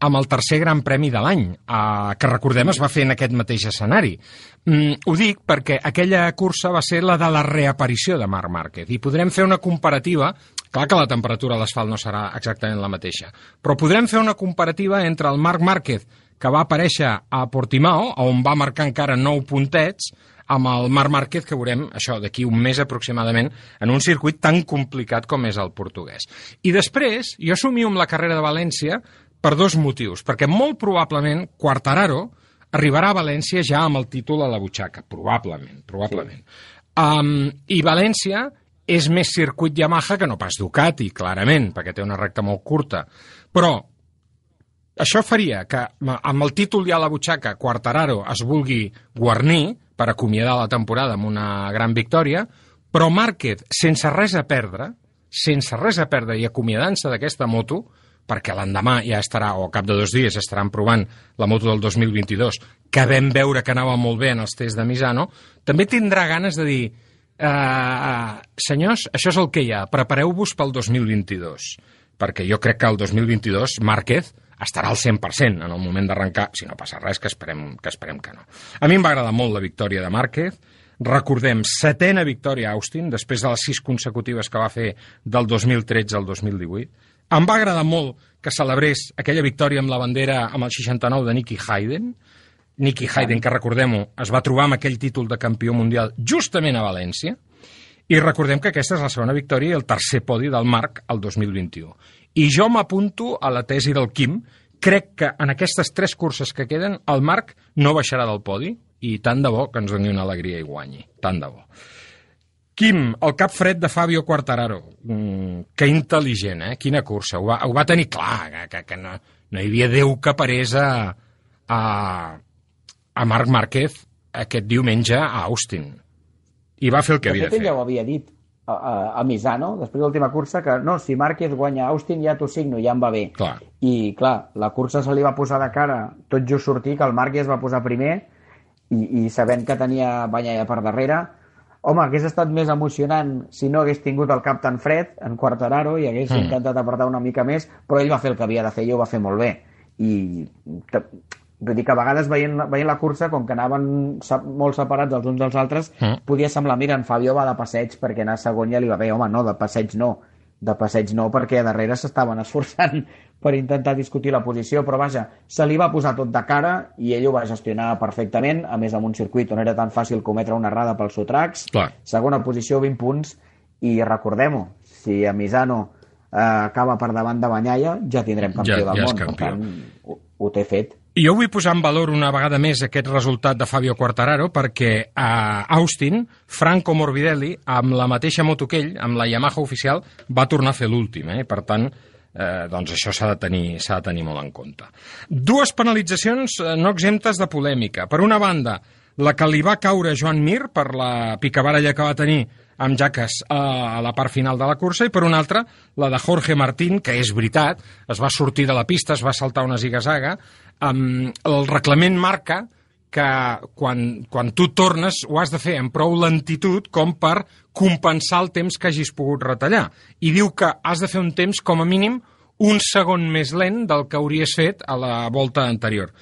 amb el tercer Gran Premi de l'any, eh, que recordem es va fer en aquest mateix escenari. Mm, ho dic perquè aquella cursa va ser la de la reaparició de Marc Márquez i podrem fer una comparativa Clar que la temperatura a l'asfalt no serà exactament la mateixa, però podrem fer una comparativa entre el Marc Márquez que va aparèixer a Portimao, on va marcar encara 9 puntets, amb el Marc Márquez que veurem, això, d'aquí un mes aproximadament, en un circuit tan complicat com és el portuguès. I després, jo somio amb la carrera de València per dos motius, perquè molt probablement Quartararo arribarà a València ja amb el títol a la butxaca, probablement, probablement. Sí. Um, I València és més circuit Yamaha que no pas Ducati, clarament, perquè té una recta molt curta. Però això faria que amb el títol ja a la butxaca Quartararo es vulgui guarnir per acomiadar la temporada amb una gran victòria, però Márquez, sense res a perdre, sense res a perdre i acomiadant-se d'aquesta moto, perquè l'endemà ja estarà, o cap de dos dies, estaran provant la moto del 2022, que vam veure que anava molt bé en els tests de Misano, també tindrà ganes de dir Uh, senyors, això és el que hi ha. Prepareu-vos pel 2022. Perquè jo crec que el 2022 Márquez estarà al 100% en el moment d'arrencar, si no passa res, que esperem, que esperem que no. A mi em va agradar molt la victòria de Márquez. Recordem, setena victòria a Austin, després de les sis consecutives que va fer del 2013 al 2018. Em va agradar molt que celebrés aquella victòria amb la bandera amb el 69 de Nicky Hayden, Nicky Hayden, que recordem-ho, es va trobar amb aquell títol de campió mundial justament a València, i recordem que aquesta és la segona victòria i el tercer podi del Marc al 2021. I jo m'apunto a la tesi del Quim, crec que en aquestes tres curses que queden el Marc no baixarà del podi i tant de bo que ens doni una alegria i guanyi, tant de bo. Quim, el cap fred de Fabio Quartararo. Mm, que intel·ligent, eh? Quina cursa. Ho va, ho va tenir clar, que, que, no, no hi havia Déu que parés a, a, a Marc Márquez aquest diumenge a Austin. I va fer el que havia de ell ja fer. ho havia dit a, a, a Misano, després de l'última cursa, que no, si Márquez guanya Austin ja t'ho signo, ja em va bé. Clar. I, clar, la cursa se li va posar de cara tot just sortir, que el Márquez va posar primer, i, i sabent que tenia Banyalla per darrere, home, hagués estat més emocionant si no hagués tingut el cap tan fred en Quartararo i hagués Mm. intentat apretar una mica més, però ell va fer el que havia de fer i ho va fer molt bé. I vull dir que a vegades veient, la- veient la cursa, com que anaven molt separats els uns dels altres, Mm. podia semblar, mira, en Fabio va de passeig perquè anar segon ja li va bé. Home, no, de passeig no. De passeig no, perquè a darrere s'estaven esforçant per intentar discutir la posició, però vaja, se li va posar tot de cara i ell ho va gestionar perfectament, a més amb un circuit on era tan fàcil cometre una errada pels sotracs. Clar. Segona posició, 20 punts, i recordem-ho, si a Misano eh, acaba per davant de Banyalla, ja tindrem campió Ja- del ja món. Per campió. tant, ho, ho té fet. Jo vull posar en valor una vegada més aquest resultat de Fabio Quartararo perquè a Austin, Franco Morbidelli, amb la mateixa moto que ell, amb la Yamaha oficial, va tornar a fer l'últim. Eh? Per tant, eh, doncs això s'ha de, tenir, de tenir molt en compte. Dues penalitzacions eh, no exemptes de polèmica. Per una banda, la que li va caure Joan Mir per la picabaralla que va tenir amb jaques a la part final de la cursa, i per una altra, la de Jorge Martín, que és veritat, es va sortir de la pista, es va saltar una ziga-zaga, um, el reglament marca que quan, quan tu tornes ho has de fer amb prou lentitud com per compensar el temps que hagis pogut retallar. I diu que has de fer un temps com a mínim un segon més lent del que hauries fet a la volta anterior.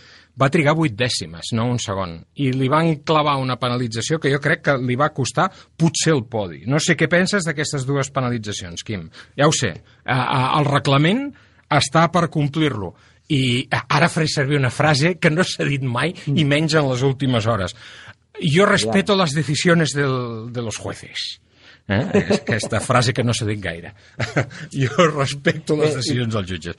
Va trigar 8 dècimes, no un segon. I li van clavar una penalització que jo crec que li va costar potser el podi. No sé què penses d'aquestes dues penalitzacions, Quim. Ja ho sé, eh, eh, el reglament està per complir-lo. I ara faré servir una frase que no s'ha dit mai, i menys en les últimes hores. Yo respeto las decisiones del, de los jueces. Eh? Aquesta frase que no s'ha dit gaire. jo respecto les decisions dels jutges.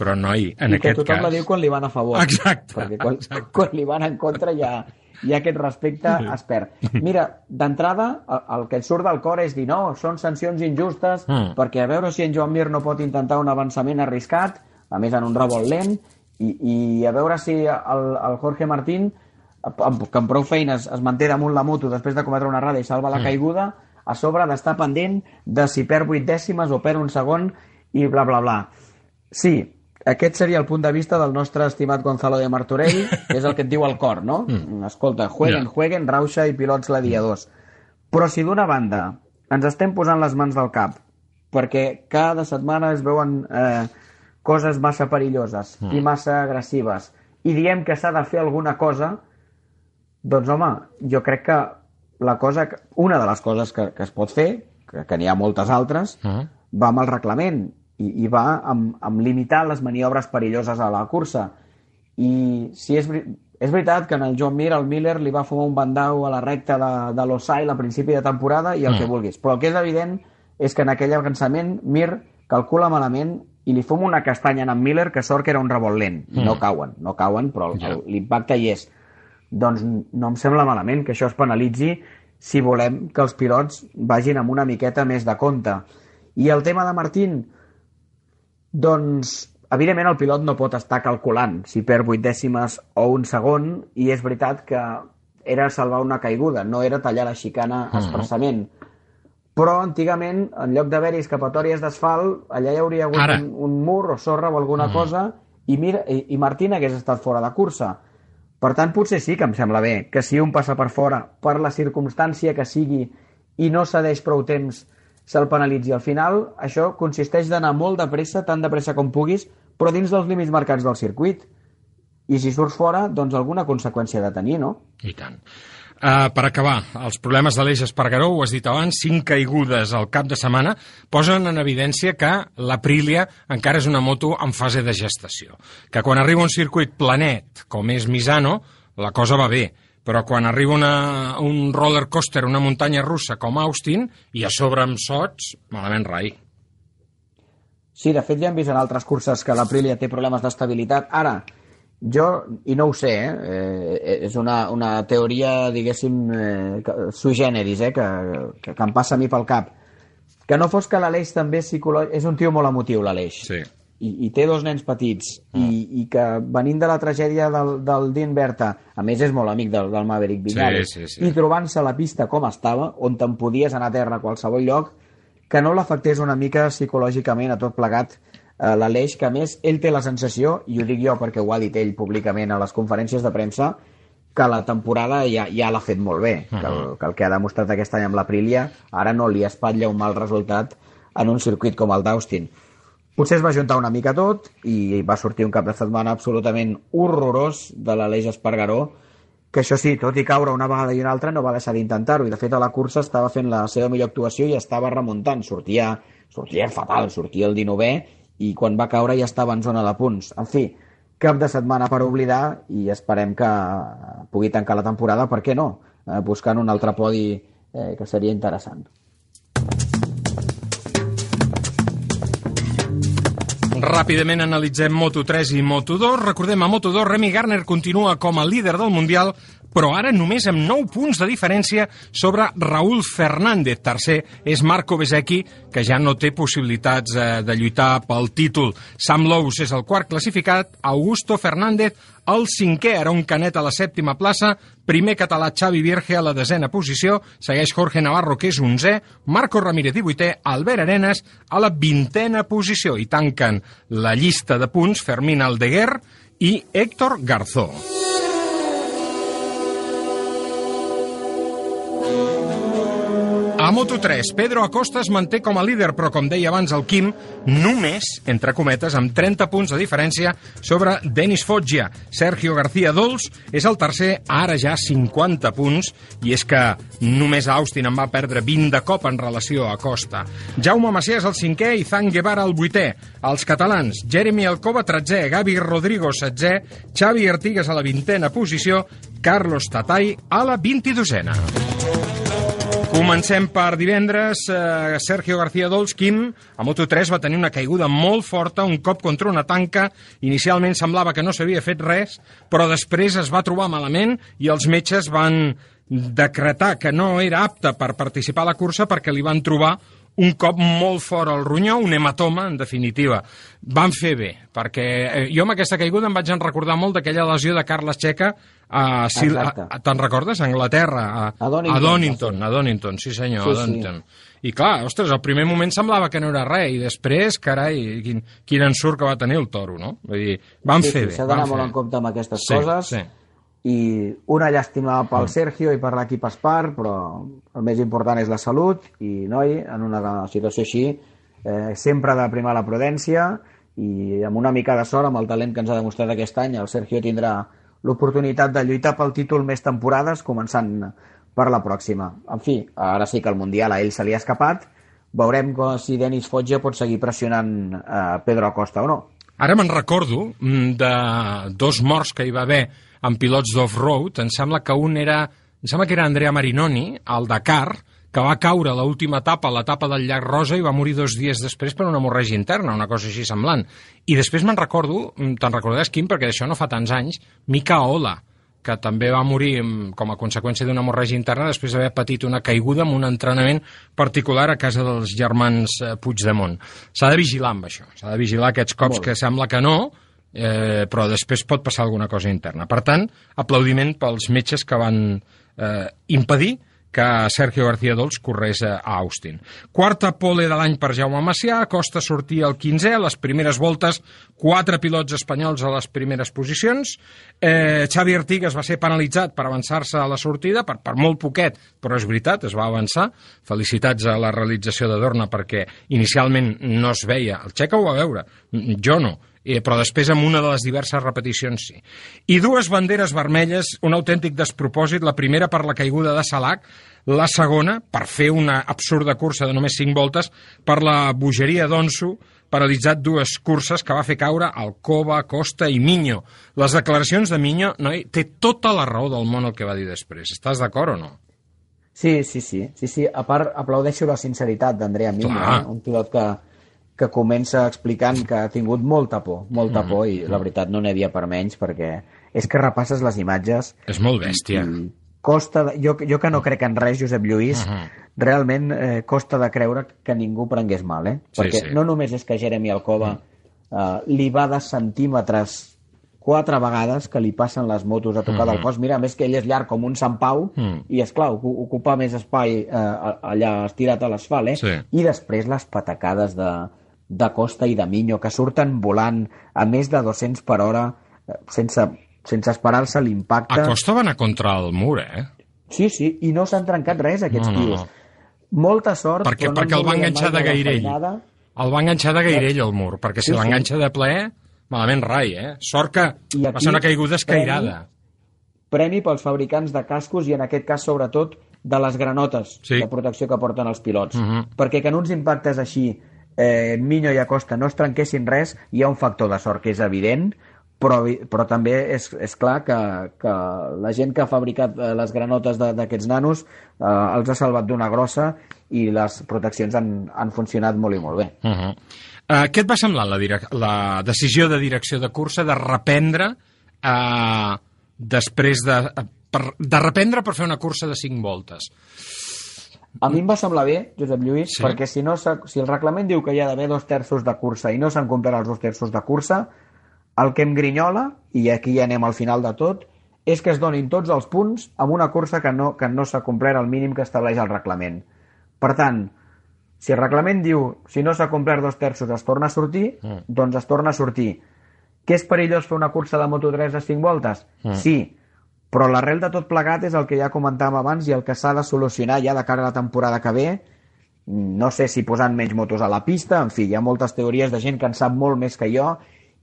Però, noi, en I que aquest tothom cas... la diu quan li van a favor. Exacte, Perquè quan, exacte. quan li van en contra ja, ja aquest respecte es perd. Mira, d'entrada, el, el que et surt del cor és dir no, són sancions injustes, Mm. perquè a veure si en Joan Mir no pot intentar un avançament arriscat, a més en un revolt lent, i, i a veure si el, el Jorge Martín, que amb prou feines es manté damunt la moto després de cometre una errada i salva la caiguda, a sobre d'estar pendent de si perd vuit dècimes o perd un segon i bla, bla, bla. Sí, aquest seria el punt de vista del nostre estimat Gonzalo de Martorell, que és el que et diu el cor, no? Mm. Escolta, jueguen, Ja. jueguen, rauxa i pilots gladiadors. Però si d'una banda ens estem posant les mans del cap perquè cada setmana es veuen eh, coses massa perilloses mm. i massa agressives i diem que s'ha de fer alguna cosa, doncs home, jo crec que la cosa, una de les coses que, que es pot fer, que, que n'hi ha moltes altres, Ah. va amb el reglament i, i va amb, amb limitar les maniobres perilloses a la cursa. I si és, és veritat que en el John Mir, el Miller, li va fumar un bandau a la recta de, de l'Osail a principi de temporada i el Mm. que vulguis. Però el que és evident és que en aquell avançament Mir calcula malament i li fuma una castanya en Miller que sort que era un revolt lent. Mm. No cauen, no cauen, però l'impacte hi és. Doncs no em sembla malament que això es penalitzi si volem que els pilots vagin amb una miqueta més de compte. I el tema de Martín, doncs, evidentment el pilot no pot estar calculant si perd vuit dècimes o un segon, i és veritat que era salvar una caiguda, no era tallar la xicana expressament. Però antigament, en lloc d'haver-hi escapatòries d'asfalt, allà hi hauria hagut Ara. un, un mur o sorra o alguna cosa, i, mira, i, i Martín hagués estat fora de cursa. Per tant, potser sí que em sembla bé que si un passa per fora, per la circumstància que sigui, i no cedeix prou temps, se'l penalitzi. Al final, això consisteix d'anar molt de pressa, tan de pressa com puguis, però dins dels límits marcats del circuit. I si surts fora, doncs alguna conseqüència ha de tenir, no? I tant. Uh, per acabar, els problemes de l'Eix Espargaró, ho has dit abans, cinc caigudes al cap de setmana, posen en evidència que l'Aprilia encara és una moto en fase de gestació. Que quan arriba un circuit planet, com és Misano, la cosa va bé, però quan arriba una, un roller coaster, una muntanya russa com Austin, i a sobre amb sots, malament rai. Sí, de fet ja hem vist en altres curses que l'Aprilia té problemes d'estabilitat. Ara, jo, i no ho sé, eh, eh, és una, una teoria, diguéssim, eh, sui generis, eh, que, que, que em passa a mi pel cap. Que no fos que l'Aleix també és psicològic... És un tio molt emotiu, l'Aleix. Sí. I, i té dos nens petits i, i que venint de la tragèdia del, del Dean Berta, a més és molt amic del, del Maverick Viñales, sí, sí. i trobant-se la pista com estava, on te'n podies anar a terra a qualsevol lloc, que no l'afectés una mica psicològicament a tot plegat eh, l'Aleix, que a més ell té la sensació, i ho dic jo perquè ho ha dit ell públicament a les conferències de premsa, que la temporada ja, ja l'ha fet molt bé, que, el, que el que ha demostrat aquest any amb l'Aprilia ara no li espatlla un mal resultat en un circuit com el d'Austin. Potser es va juntar una mica tot i va sortir un cap de setmana absolutament horrorós de l'Aleix Espargaró, que això sí, tot i caure una vegada i una altra, no va deixar d'intentar-ho, i de fet a la cursa estava fent la seva millor actuació i estava remuntant, sortia, sortia fatal, sortia el 19è, i quan va caure ja estava en zona de punts. En fi, cap de setmana per oblidar i esperem que pugui tancar la temporada, per què no? Eh, buscant un altre podi eh, que seria interessant. Ràpidament analitzem Moto3 i Moto2. Recordem, a Moto2 Remy Garner continua com a líder del Mundial, però ara només amb 9 punts de diferència sobre Raúl Fernández. Tercer és Marco Bezzecchi, que ja no té possibilitats eh, de lluitar pel títol. Sam Lowe's és el quart classificat, Augusto Fernández el cinquè, Aaron Canet a la sèptima plaça, primer català Xavi Virge a la desena posició, segueix Jorge Navarro, que és 11è, Marco Ramírez 18è, Albert Arenas a la vintena posició i tanquen la llista de punts Fermín Aldeguer i Héctor Garzó. A Moto3, Pedro Acosta es manté com a líder, però com deia abans el Quim, només, entre cometes, amb 30 punts de diferència sobre Denis Foggia. Sergio García Dols és el tercer, ara ja 50 punts, i és que només Austin en va perdre 20 de cop en relació a Acosta. Jaume Macià és el cinquè i Zan Guevara el vuitè. Els catalans, Jeremy Alcoba, 13è, Gavi Rodrigo, 16è, Xavi Artigas a la vintena posició, Carlos Tatay a la 22a. Comencem per divendres. Eh, Sergio García Dols, Quim, a Moto3 va tenir una caiguda molt forta, un cop contra una tanca. Inicialment semblava que no s'havia fet res, però després es va trobar malament i els metges van decretar que no era apte per participar a la cursa perquè li van trobar un cop molt fort al ronyó, un hematoma, en definitiva. Van fer bé, perquè eh, jo amb aquesta caiguda em vaig en recordar molt d'aquella lesió de Carles Checa a, Sil a, a te'n recordes? A Anglaterra, a, A Donington, a Donington, a Donington, sí senyor, Sí, a sí. Donington. I clar, ostres, al primer moment semblava que no era res, i després, carai, quin, quin ensurt que va tenir el toro, no? Vull dir, van Sí, fer sí, bé. S'ha d'anar molt en compte amb aquestes Sí, coses. sí. I una llàstima pel Sergio i per l'equip Espar, però el més important és la salut i, noi, en una situació així, eh, sempre ha de primar la prudència i amb una mica de sort, amb el talent que ens ha demostrat aquest any, el Sergio tindrà l'oportunitat de lluitar pel títol més temporades, començant per la pròxima. En fi, ara sí que el Mundial a ell se li ha escapat, veurem com- si Denis Fotja pot seguir pressionant eh, Pedro Acosta o no. Ara me'n recordo mm, de dos morts que hi va haver en pilots d'off-road. Em sembla que un era... Em sembla que era Andrea Marinoni, al Dakar, que va caure a l'última etapa, a l'etapa del llac Rosa, i va morir dos dies després per una hemorràgia interna, una cosa així semblant. I després me'n recordo, mm, te'n recordes, Quim, perquè d'això no fa tants anys, Mika Ola, que també va morir mm, com a conseqüència d'una hemorràgia interna després d'haver patit una caiguda amb un entrenament particular a casa dels germans eh, Puigdemont. S'ha de vigilar amb això, s'ha de vigilar aquests cops Molt que sembla que no, eh, però després pot passar alguna cosa interna. Per tant, aplaudiment pels metges que van eh, impedir que Sergio García Dols corrés a Austin. Quarta pole de l'any per Jaume Macià, Costa sortia el 15è, a les primeres voltes, quatre pilots espanyols a les primeres posicions. Eh, Xavi Artigas va ser penalitzat per avançar-se a la sortida, per, per molt poquet, però és veritat, es va avançar. Felicitats a la realització de Dorna perquè inicialment no es veia. El Xeca ho va veure, jo no eh, però després amb una de les diverses repeticions sí. I dues banderes vermelles, un autèntic despropòsit, la primera per la caiguda de Salac, la segona per fer una absurda cursa de només 5 voltes per la bogeria d'Onso, paralitzat dues curses que va fer caure Alcoba, Costa i Miño. Les declaracions de Miño, noi, té tota la raó del món el que va dir després. Estàs d'acord o no? Sí, sí, sí. sí, sí. A part, aplaudeixo la sinceritat d'Andrea Miño, Clar. eh? un pilot que, que comença explicant que ha tingut molta por, molta por, i la veritat no n'hi havia per menys, perquè és que repasses les imatges És molt bèstia. i costa... De... Jo, jo que no crec en res, Josep Lluís, realment eh, costa de creure que ningú prengués mal, eh? Sí, perquè sí. no només és que Jeremy Alcoba eh, li va de centímetres quatre vegades que li passen les motos a tocar del cos. Mira, més que ell és llarg com un Sant Pau Mm. i, és clar, ocupa més espai eh, allà estirat a l'asfalt, eh? Sí. I després les patacades de, de Costa i de Miño, que surten volant a més de 200 per hora eh, sense, sense esperar-se l'impacte. A Costa va anar contra el mur, eh? Sí, sí, i no s'han trencat res, aquests No, no, tios. no. Molta sort, Perquè, no perquè el va enganxar de Gairell. feinada. El va enganxar de gairell al mur, perquè si Sí, sí. l'enganxa de ple, malament rai, eh? Sort que I va ser una aquí, caiguda escairada. Premi pels fabricants de cascos i en aquest cas, sobretot, de les granotes Sí. de protecció que porten els pilots. Mhm. Perquè que en uns impactes així eh, Miño i Acosta no es trenquessin res, hi ha un factor de sort que és evident, però, però també és, és clar que, que la gent que ha fabricat eh, les granotes d'aquests nanos eh, els ha salvat d'una grossa i les proteccions han, han funcionat molt i molt bé. Uh -huh. uh, què et va semblar la, la decisió de direcció de cursa de reprendre uh, després de... Per, de reprendre per fer una cursa de 5 voltes? A mi em va semblar bé, Josep Lluís, Sí. perquè si, no si el reglament diu que hi ha d'haver dos terços de cursa i no s'han complert els dos terços de cursa, el que em grinyola, i aquí ja anem al final de tot, és que es donin tots els punts amb una cursa que no, que no s'ha complert el mínim que estableix el reglament. Per tant, si el reglament diu si no s'ha complert dos terços es torna a sortir, Mm. doncs es torna a sortir. Que és perillós fer una cursa de Moto3 de 5 voltes? Mm. Sí, però l'arrel de tot plegat és el que ja comentàvem abans i el que s'ha de solucionar ja de cara a la temporada que ve. No sé si posant menys motos a la pista, en fi, hi ha moltes teories de gent que en sap molt més que jo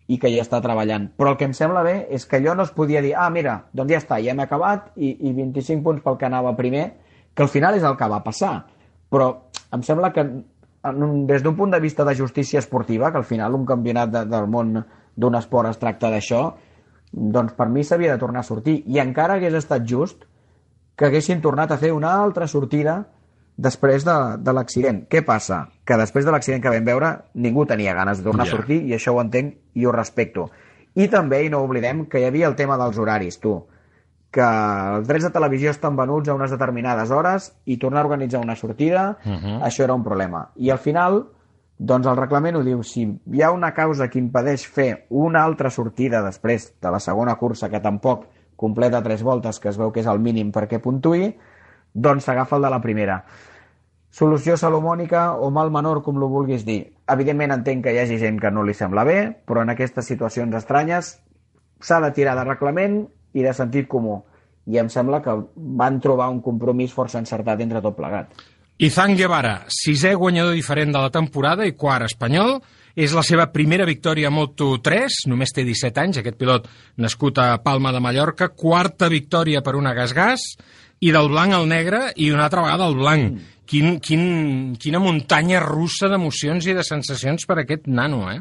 i que hi està treballant. Però el que em sembla bé és que allò no es podia dir ah, mira, doncs ja està, ja hem acabat i, i 25 punts pel que anava primer, que al final és el que va passar. Però em sembla que un, des d'un punt de vista de justícia esportiva, que al final un campionat de, del món d'un esport es tracta d'això, doncs per mi s'havia de tornar a sortir. I encara hagués estat just que haguessin tornat a fer una altra sortida després de, de l'accident. Què passa? Que després de l'accident que vam veure, ningú tenia ganes de tornar Ja. a sortir i això ho entenc i ho respecto. I també, i no oblidem, que hi havia el tema dels horaris, tu que els drets de televisió estan venuts a unes determinades hores i tornar a organitzar una sortida, uh -huh. això era un problema. I al final, doncs el reglament ho diu, si hi ha una causa que impedeix fer una altra sortida després de la segona cursa, que tampoc completa tres voltes, que es veu que és el mínim perquè puntuï, doncs s'agafa el de la primera. Solució salomònica o mal menor, com lo vulguis dir. Evidentment entenc que hi hagi gent que no li sembla bé, però en aquestes situacions estranyes s'ha de tirar de reglament i de sentit comú. I em sembla que van trobar un compromís força encertat entre tot plegat. Izan Guevara, sisè guanyador diferent de la temporada i quart espanyol, és la seva primera victòria a Moto3, només té 17 anys, aquest pilot nascut a Palma de Mallorca, quarta victòria per una gas-gas, i del blanc al negre i una altra vegada al blanc. Quin, quin, quina muntanya russa d'emocions i de sensacions per aquest nano, eh?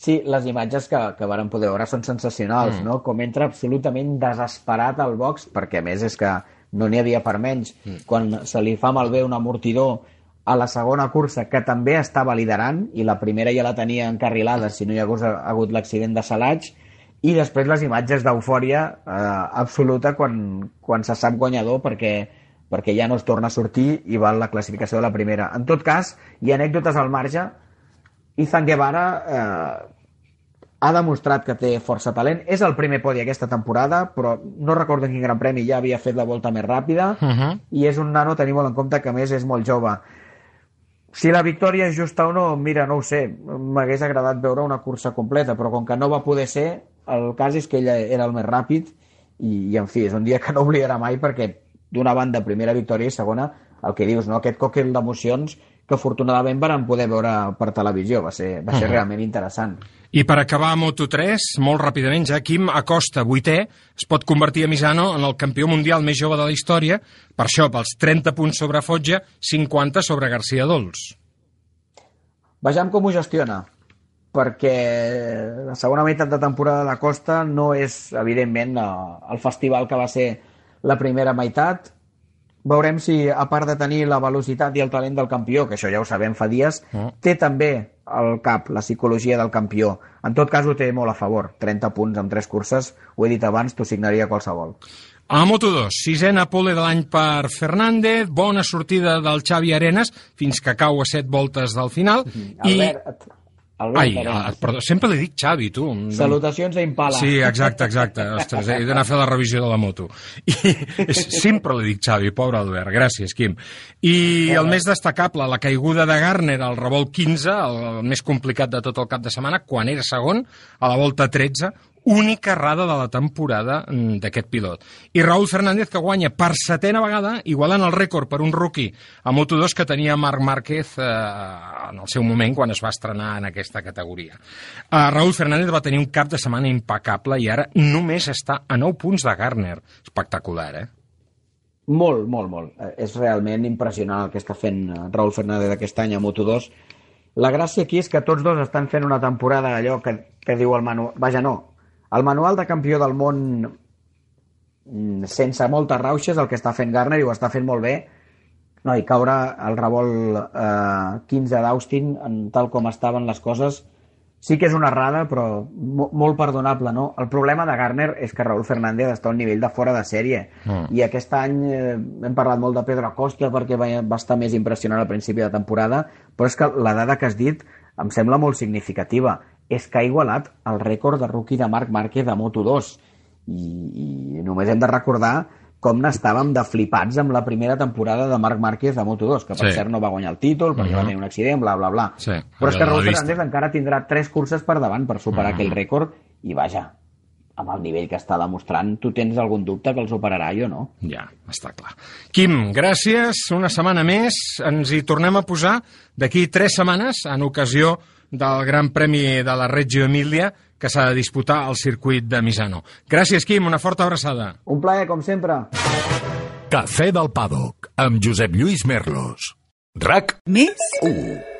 Sí, les imatges que, que varen poder veure són sensacionals, mm. no? Com entra absolutament desesperat al box, perquè a més és que no n'hi havia per menys. Mm. Quan se li fa malbé un amortidor a la segona cursa, que també estava liderant, i la primera ja la tenia encarrilada si no hi hagués hagut l'accident de Salaig, i després les imatges d'eufòria eh, absoluta quan, quan se sap guanyador perquè, perquè ja no es torna a sortir i val la classificació de la primera. En tot cas, hi ha anècdotes al marge. Ethan Guevara eh, ha demostrat que té força talent. És el primer podi aquesta temporada, però no recordo en quin gran premi ja havia fet la volta més ràpida, Uh -huh. i és un nano, tenim molt en compte, que a més és molt jove. Si la victòria és justa o no, mira, no ho sé. M'hagués agradat veure una cursa completa, però com que no va poder ser, el cas és que ell era el més ràpid i, i en fi, és un dia que no oblidarà mai perquè d'una banda, primera victòria i segona, el que dius, no? aquest còctel d'emocions que afortunadament van poder veure per televisió. Va ser, va ser uh -huh. realment interessant. I per acabar a Moto3, molt ràpidament ja, Quim Acosta, vuitè, es pot convertir a Misano en el campió mundial més jove de la història, per això, pels 30 punts sobre Fotja, 50 sobre García Dols. Vejam com ho gestiona, perquè la segona meitat de temporada de Costa no és, evidentment, el festival que va ser la primera meitat. Veurem si, a part de tenir la velocitat i el talent del campió, que això ja ho sabem fa dies, Mm. té també al cap la psicologia del campió. En tot cas, ho té molt a favor. 30 punts en tres curses, ho he dit abans, t'ho signaria qualsevol. A Moto2, sisena pole de l'any per Fernández, bona sortida del Xavi Arenas, fins que cau a set voltes del final. Albert, Albert, Ai, Arenas. ah, perdó, sempre li dic Xavi, tu. Salutacions a Impala. Sí, exacte, exacte. Ostres, he d'anar a fer la revisió de la moto. I sempre li dic Xavi, pobre Albert. Gràcies, Quim. I el més destacable, la caiguda de Garner al revolt 15, el, el més complicat de tot el cap de setmana, quan era segon, a la volta 13, única errada de la temporada mm, d'aquest pilot. I Raúl Fernández, que guanya per setena vegada, igualant el rècord per un rookie a Moto2 que tenia Marc Márquez eh, en el seu moment quan es va estrenar en aquesta categoria. Uh, Raúl Fernández va tenir un cap de setmana impecable i ara només està a 9 punts de Garner. Espectacular, eh? Molt, molt, molt. Eh, És realment impressionant el que està fent eh, Raúl Fernández aquest any a Moto2. La gràcia aquí és que tots dos estan fent una temporada allò que, que diu el manual... Vaja, no. El manual de campió del món mm, sense moltes rauxes, el que està fent Garner i ho està fent molt bé, no, i caure al revolt eh, 15 d'Austin, en tal com estaven les coses, sí que és una errada, però mo molt perdonable, no? El problema de Garner és que Raúl Fernández està a un nivell de fora de sèrie. Mm. I aquest any eh, hem parlat molt de Pedro Acosta perquè va, va estar més impressionant al principi de temporada, però és que la dada que has dit em sembla molt significativa. És que ha igualat el rècord de rookie de Marc Márquez de Moto2. I, I només hem de recordar com n'estàvem de flipats amb la primera temporada de Marc Márquez de Moto2, que per Sí. cert no va guanyar el títol perquè Mhm. va tenir un accident, bla, bla, bla. Sí, Però és que Raúl. Fernández encara tindrà tres curses per davant per superar Mhm. aquell rècord i vaja, amb el nivell que està demostrant, tu tens algun dubte que el superarà jo, no? Ja, està clar. Quim, gràcies. Una setmana més. Ens hi tornem a posar d'aquí tres setmanes en ocasió del Gran Premi de la Reggio Emilia que s'ha de disputar al circuit de Misano. Gràcies, Quim. Una forta abraçada. Un plaer, com sempre. Cafè del Paddock, amb Josep Lluís Merlos. RAC Més 1.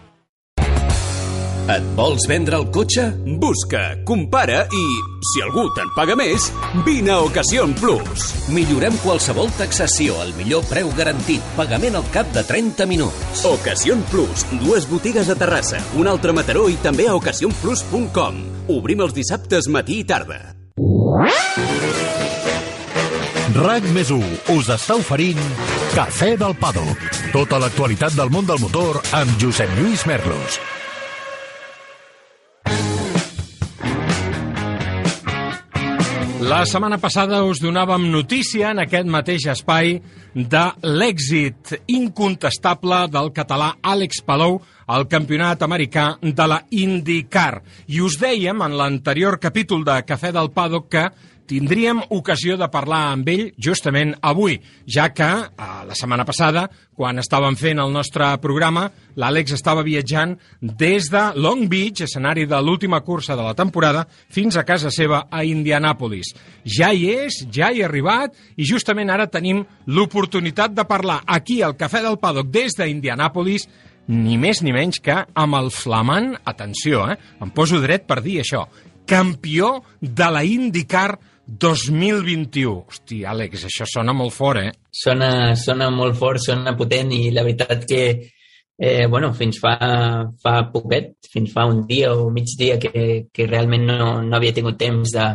Et vols vendre el cotxe? Busca, compara i, si algú te'n paga més, vine a Ocasión Plus. Millorem qualsevol taxació al millor preu garantit. Pagament al cap de 30 minuts. Ocasión Plus. Dues botigues a Terrassa, una altra a Mataró i també a ocasionplus.com. Obrim els dissabtes matí i tarda. RAC més 1 us està oferint Cafè del Pado. Tota l'actualitat del món del motor amb Josep Lluís Merlos. La setmana passada us donàvem notícia en aquest mateix espai de l'èxit incontestable del català Àlex Palou al campionat americà de la IndyCar. I us dèiem en l'anterior capítol de Cafè del Paddock que tindríem ocasió de parlar amb ell justament avui, ja que eh, la setmana passada, quan estàvem fent el nostre programa, l'Àlex estava viatjant des de Long Beach, escenari de l'última cursa de la temporada, fins a casa seva a Indianapolis. Ja hi és, ja hi ha arribat, i justament ara tenim l'oportunitat de parlar aquí al Cafè del Paddock des d'Indianapolis ni més ni menys que amb el flamant, atenció, eh, em poso dret per dir això, campió de la IndyCar 2021. Hosti, Àlex, això sona molt fort, eh? Sona, sona molt fort, sona potent i la veritat que eh, bueno, fins fa, fa poquet, fins fa un dia o mig dia que, que realment no, no havia tingut temps de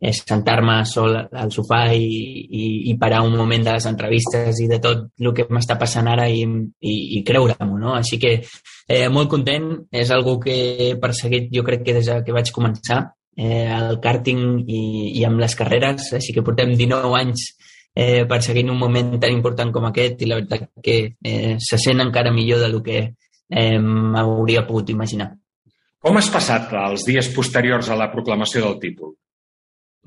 eh, sentar-me sol al sofà i, i, i parar un moment de les entrevistes i de tot el que m'està passant ara i, i, i creure-m'ho, no? Així que eh, molt content, és algo que he perseguit jo crec que des que vaig començar eh, el karting i, i amb les carreres, així que portem 19 anys eh, perseguint un moment tan important com aquest i la veritat que eh, se sent encara millor del que eh, m'hauria pogut imaginar. Com has passat els dies posteriors a la proclamació del títol?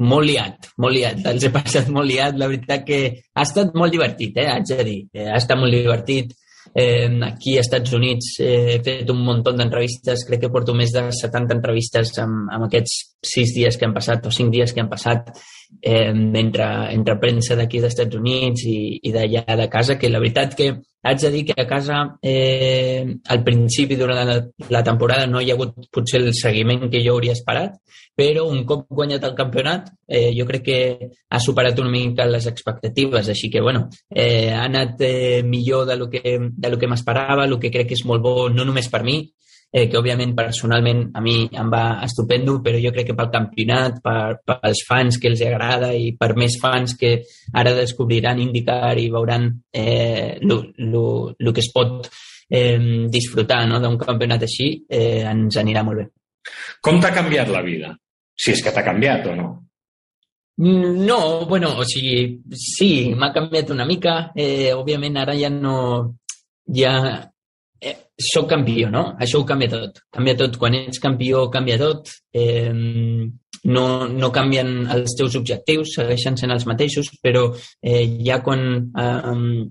Molt liat, molt liat. Els he passat molt liat. La veritat que ha estat molt divertit, eh, haig de dir. Eh, ha estat molt divertit. Eh, aquí als Estats Units eh, he fet un munt d'entrevistes, crec que porto més de 70 entrevistes amb, amb aquests 6 dies que han passat o 5 dies que han passat eh, entre, entre premsa d'aquí dels Estats Units i, i d'allà de casa, que la veritat que haig de dir que a casa eh, al principi durant la, la temporada no hi ha hagut potser el seguiment que jo hauria esperat, però un cop guanyat el campionat eh, jo crec que ha superat una mica les expectatives, així que bueno, eh, ha anat eh, millor de lo que, de lo que m'esperava, el que crec que és molt bo no només per mi, eh, que òbviament personalment a mi em va estupendo, però jo crec que pel campionat, per, pels fans que els agrada i per més fans que ara descobriran indicar i veuran eh, el que es pot eh, disfrutar no, d'un campionat així, eh, ens anirà molt bé. Com t'ha canviat la vida? Si és que t'ha canviat o no. No, bueno, o sigui, sí, m'ha canviat una mica. Eh, òbviament ara ja no... Ja eh, sóc campió, no? Això ho canvia tot. Canvia tot. Quan ets campió, canvia tot. Eh, no, no canvien els teus objectius, segueixen sent els mateixos, però eh, ja quan... Eh,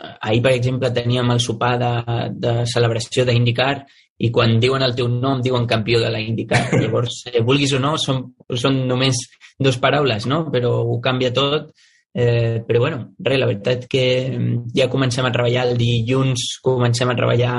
ahir, per exemple, teníem el sopar de, de celebració d'Indicar i quan diuen el teu nom diuen campió de la IndyCar. Llavors, eh, vulguis o no, són, són només dues paraules, no? Però ho canvia tot. Eh, però bueno, res, la veritat que mm, ja comencem a treballar el dilluns, comencem a treballar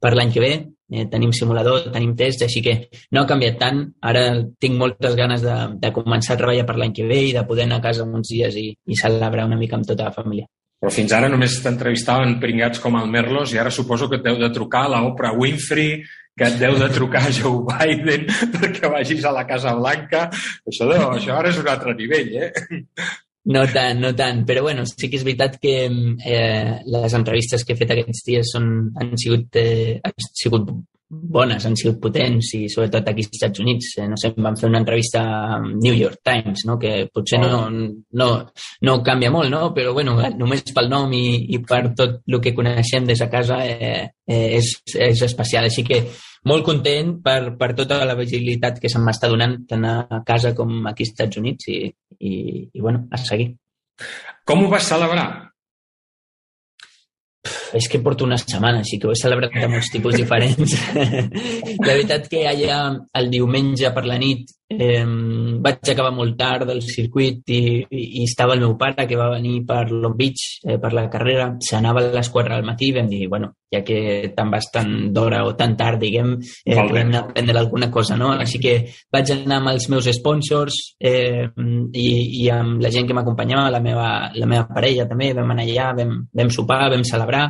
per l'any que ve, eh, tenim simulador, tenim test, així que no ha canviat tant. Ara tinc moltes ganes de, de començar a treballar per l'any que ve i de poder anar a casa uns dies i, i celebrar una mica amb tota la família. Però fins ara només t'entrevistaven pringats com el Merlos i ara suposo que et deu de trucar a Oprah Winfrey, que et deu de trucar a Joe Biden perquè vagis a la Casa Blanca. Això, deu, això ara és un altre nivell, eh? No tant, no tant, però bueno, sí que és veritat que eh, les entrevistes que he fet aquests dies són, han, sigut, eh, han sigut bones, han sigut potents i sobretot aquí als Estats Units. Eh, no sé, vam fer una entrevista amb New York Times, no? que potser no, no, no canvia molt, no? però bueno, només pel nom i, i per tot el que coneixem des de casa eh, eh, és, és especial. Així que molt content per, per tota la visibilitat que se m'està donant tant a casa com aquí als Estats Units i, i, i bueno, a seguir. Com ho vas celebrar? és que porto una setmana, així que ho he celebrat de molts tipus diferents. la veritat que allà el diumenge per la nit eh, vaig acabar molt tard del circuit i, i, i estava el meu pare que va venir per Long Beach eh, per la carrera. S'anava a les 4 del matí i vam dir, bueno, ja que tan vas tan d'hora o tan tard, diguem, eh, podem anar a prendre alguna cosa, no? Així que vaig anar amb els meus sponsors eh, i, i amb la gent que m'acompanyava, la, meva, la meva parella també, vam anar allà, vam, vam sopar, vam celebrar,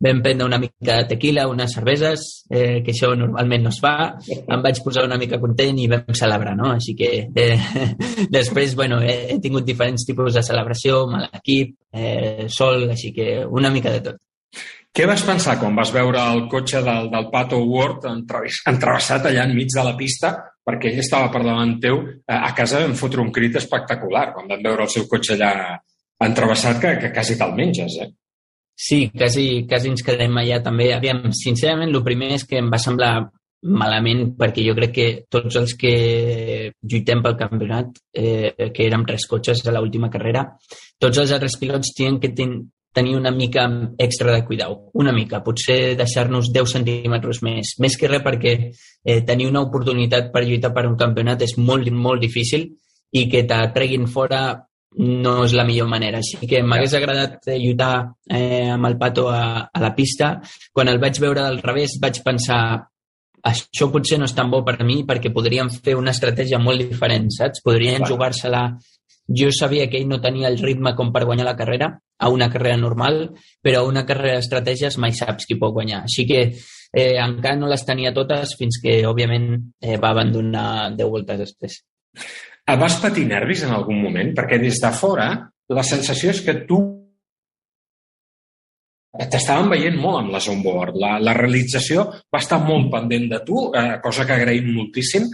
vam prendre una mica de tequila, unes cerveses, eh, que això normalment no es fa, em vaig posar una mica content i vam celebrar, no? Així que eh, després, bueno, he, he tingut diferents tipus de celebració amb l'equip, eh, sol, així que una mica de tot. Què vas pensar quan vas veure el cotxe del, del Pato Ward entrevessat allà enmig de la pista perquè ell estava per davant teu? Eh, a casa vam fotre un crit espectacular quan vam veure el seu cotxe allà entrevessat que, que quasi te'l menges, eh? Sí, quasi, quasi ens quedem allà també. Aviam, sincerament, el primer és que em va semblar malament perquè jo crec que tots els que lluitem pel campionat, eh, que érem tres cotxes a l'última carrera, tots els altres pilots tenen que ten, tenir una mica extra de cuidau, una mica, potser deixar-nos 10 centímetres més. Més que res perquè eh, tenir una oportunitat per lluitar per un campionat és molt, molt difícil i que te treguin fora no és la millor manera. Així que m'hagués agradat eh, lluitar eh, amb el Pato a, a la pista. Quan el vaig veure del revés vaig pensar això potser no és tan bo per mi perquè podríem fer una estratègia molt diferent, saps? Podrien jugar-se-la jo sabia que ell no tenia el ritme com per guanyar la carrera, a una carrera normal, però a una carrera d'estratègies mai saps qui pot guanyar. Així que eh, encara no les tenia totes fins que, òbviament, eh, va abandonar 10 voltes després. Vas patir nervis en algun moment? Perquè des de fora la sensació és que tu t'estaven veient molt amb les onboard. La, la realització va estar molt pendent de tu, eh, cosa que agraïm moltíssim,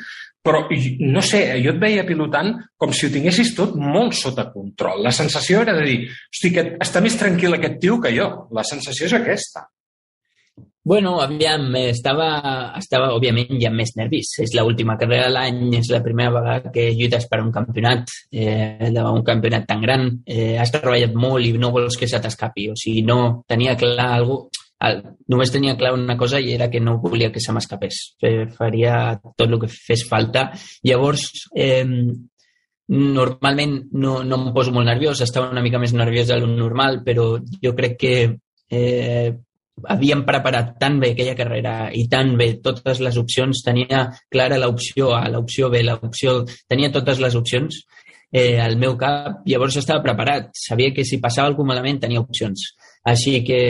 però no sé, jo et veia pilotant com si ho tinguessis tot molt sota control. La sensació era de dir, hosti, que està més tranquil aquest tio que jo. La sensació és aquesta. Bueno, aviam, estava, estava òbviament ja més nervis. És l'última carrera de l'any, és la primera vegada que lluites per un campionat, eh, un campionat tan gran. Eh, has treballat molt i no vols que se t'escapi. O sigui, no tenia clar alguna el, només tenia clar una cosa i era que no volia que se m'escapés. Faria tot el que fes falta. Llavors, eh, normalment no, no em poso molt nerviós, estava una mica més nerviós del normal, però jo crec que eh, havíem preparat tan bé aquella carrera i tan bé totes les opcions, tenia clara l'opció A, l'opció B, l'opció... Tenia totes les opcions eh, al meu cap, llavors estava preparat. Sabia que si passava alguna malament tenia opcions. Així que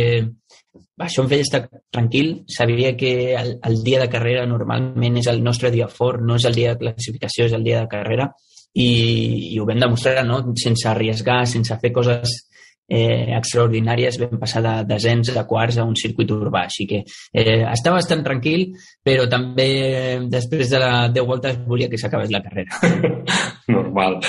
això em feia estar tranquil. Sabia que el, el dia de carrera normalment és el nostre dia fort, no és el dia de classificació, és el dia de carrera. I, i ho vam demostrar, no? sense arriesgar, sense fer coses eh, extraordinàries, vam passar de desens a quarts a un circuit urbà. Així que eh, estava bastant tranquil, però també eh, després de la 10 voltes volia que s'acabés la carrera. Normal.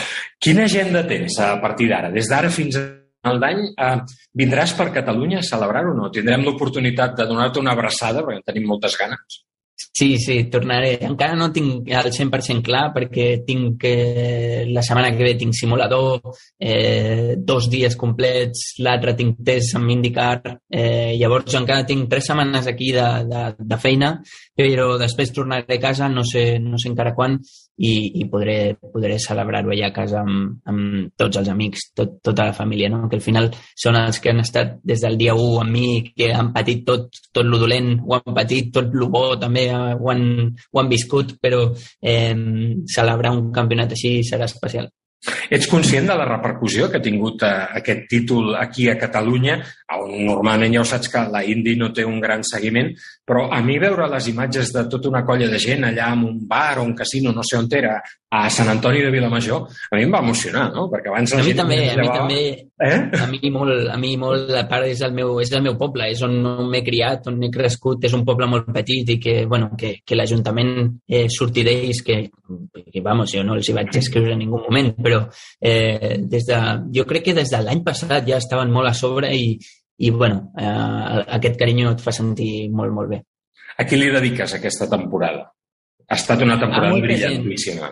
Quina agenda tens a partir d'ara? Des d'ara fins a final d'any eh, vindràs per Catalunya a celebrar-ho o no? Tindrem l'oportunitat de donar-te una abraçada, perquè en tenim moltes ganes. Sí, sí, tornaré. Encara no tinc el 100% clar perquè tinc eh, la setmana que ve tinc simulador, eh, dos dies complets, l'altre tinc test amb IndyCar, eh, llavors encara tinc tres setmanes aquí de, de, de feina, però després tornaré a casa, no sé, no sé encara quan, i, i podré, podré celebrar-ho allà a casa amb, amb tots els amics, tot, tota la família, no? que al final són els que han estat des del dia 1 amb mi, que han patit tot, tot lo dolent, ho han patit, tot lo bo també ho han, ho han viscut, però eh, celebrar un campionat així serà especial. Ets conscient de la repercussió que ha tingut eh, aquest títol aquí a Catalunya, on normalment ja ho saps que la Indy no té un gran seguiment, però a mi veure les imatges de tota una colla de gent allà en un bar o un casino, no sé on era, a Sant Antoni de Vilamajor, a mi em va emocionar, no? Perquè abans a mi també, a mi també, eh? a mi molt, a mi molt, la part és el meu, és el meu poble, és on m'he criat, on he crescut, és un poble molt petit i que, bueno, que, que l'Ajuntament eh, surti d'ells, que, que, vamos, jo no els hi vaig escriure en ningú moment, però eh, des de, jo crec que des de l'any passat ja estaven molt a sobre i, i bueno, eh, aquest carinyo et fa sentir molt, molt bé. A qui li dediques aquesta temporada? Ha estat una temporada brillantíssima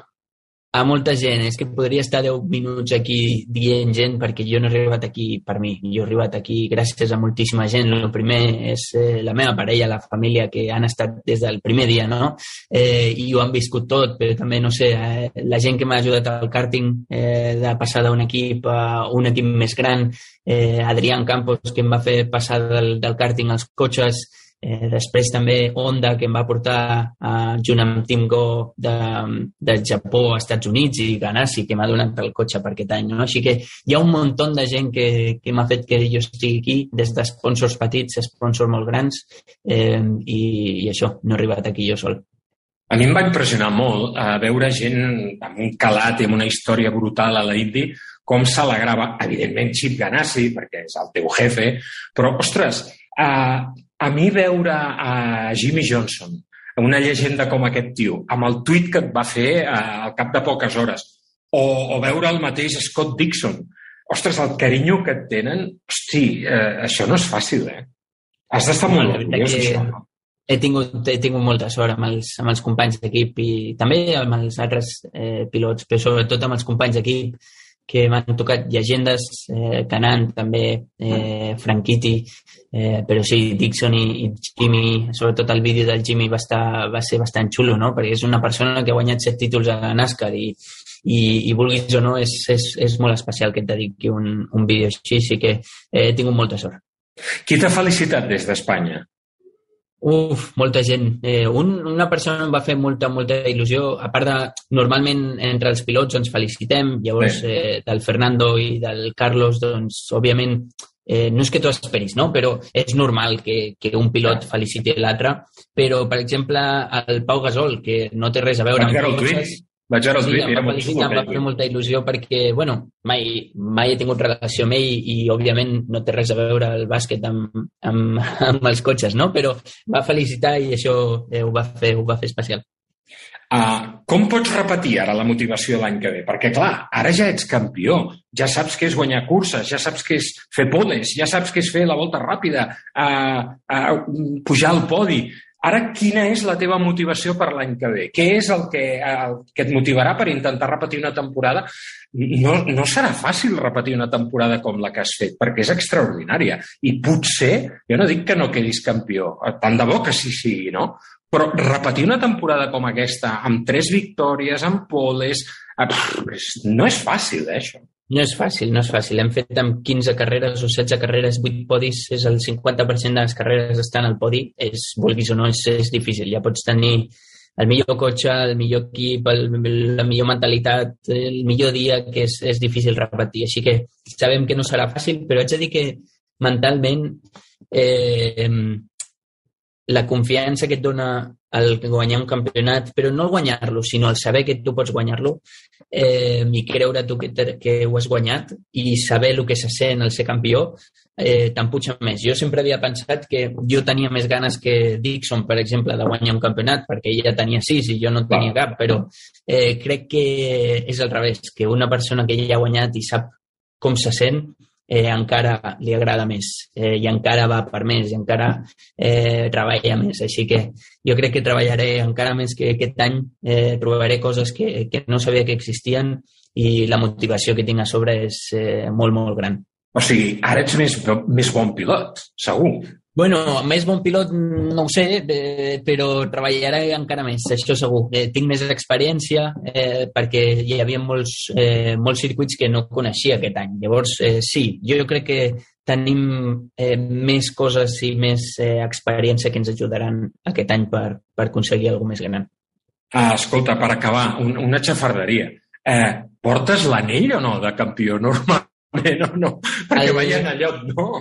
a molta gent, és que podria estar 10 minuts aquí dient gent perquè jo no he arribat aquí per mi, jo he arribat aquí gràcies a moltíssima gent. El primer és eh, la meva parella, la família, que han estat des del primer dia, no? Eh, I ho han viscut tot, però també, no sé, eh, la gent que m'ha ajudat al karting, eh, de passar d'un equip a un equip més gran, eh, Adrián Campos, que em va fer passar del, del karting als cotxes, Eh, després també Honda, que em va portar eh, junt amb Tim Go de, de Japó a Estats Units i Ganassi, que m'ha donat el cotxe per aquest any. No? Així que hi ha un munt de gent que, que m'ha fet que jo estigui aquí, des d'esponsors petits sponsors molt grans, eh, i, i això, no he arribat aquí jo sol. A mi em va impressionar molt eh, veure gent amb un calat i amb una història brutal a la Indy, com s'alegrava, evidentment, Chip Ganassi, perquè és el teu jefe, però, ostres, eh, a mi veure a Jimmy Johnson, una llegenda com aquest tio, amb el tuit que et va fer eh, al cap de poques hores, o, o veure el mateix Scott Dixon, ostres, el carinyo que et tenen, hosti, eh, això no és fàcil, eh? Has d'estar molt orgullós, això. He tingut, he tingut molta sort amb els, amb els companys d'equip i també amb els altres eh, pilots, però sobretot amb els companys d'equip que m'han tocat llegendes, eh, Canan també, eh, Franchitti, eh, però sí, Dixon i, i Jimmy, sobretot el vídeo del Jimmy va, estar, va ser bastant xulo, no? perquè és una persona que ha guanyat set títols a NASCAR i, i, i vulguis o no, és, és, és molt especial que et dediqui un, un vídeo així, sí que eh, he tingut molta sort. Qui t'ha felicitat des d'Espanya? Uf, molta gent. Eh, un, una persona em va fer molta, molta il·lusió. A part de, normalment entre els pilots ens felicitem, llavors eh, del Fernando i del Carlos, doncs, òbviament, eh, no és que tu esperis, no? però és normal que, que un pilot feliciti l'altre. Però, per exemple, el Pau Gasol, que no té res a veure amb cotxes, vaig veure el sí, era molt xulo. Em va fer molta il·lusió perquè, bueno, mai, mai he tingut relació amb ell i, òbviament, no té res a veure el bàsquet amb, amb, amb els cotxes, no? Però va felicitar i això eh, ho, va fer, ho va fer especial. Uh, com pots repetir ara la motivació l'any que ve? Perquè, clar, ara ja ets campió, ja saps què és guanyar curses, ja saps què és fer podes, ja saps què és fer la volta ràpida, uh, uh, pujar al podi. Ara, quina és la teva motivació per l'any que ve? Què és el que, el que et motivarà per intentar repetir una temporada? No, no serà fàcil repetir una temporada com la que has fet, perquè és extraordinària. I potser, jo no dic que no quedis campió, tant de bo que sí sigui, no? Però repetir una temporada com aquesta, amb tres victòries, amb poles, no és fàcil, eh, això. No és fàcil, no és fàcil. Hem fet amb 15 carreres o 16 carreres, 8 podis, és el 50% de les carreres estan al podi, és, vulguis o no, és, és difícil. Ja pots tenir el millor cotxe, el millor equip, el, la millor mentalitat, el millor dia, que és, és difícil repetir. Així que sabem que no serà fàcil, però haig de dir que mentalment eh, la confiança que et dona el guanyar un campionat, però no el guanyar-lo, sinó el saber que tu pots guanyar-lo eh, i creure tu que, que ho has guanyat i saber el que se sent el ser campió, eh, te'n puja més. Jo sempre havia pensat que jo tenia més ganes que Dixon, per exemple, de guanyar un campionat, perquè ella tenia sis i jo no tenia cap, però eh, crec que és al revés, que una persona que ja ha guanyat i sap com se sent, eh, encara li agrada més eh, i encara va per més i encara eh, treballa més. Així que jo crec que treballaré encara més que aquest any, eh, trobaré coses que, que no sabia que existien i la motivació que tinc a sobre és eh, molt, molt gran. O sigui, ara ets més, més bon pilot, segur. Bueno, més bon pilot no ho sé, eh, però treballaré encara més, això segur. Eh, tinc més experiència eh, perquè hi havia molts, eh, molts circuits que no coneixia aquest any. Llavors, eh, sí, jo crec que tenim eh, més coses i més eh, experiència que ens ajudaran aquest any per, per aconseguir alguna més gran. Ah, escolta, per acabar, un, una xafarderia. Eh, portes l'anell o no de campió normalment o no? Perquè el... veien allò, no?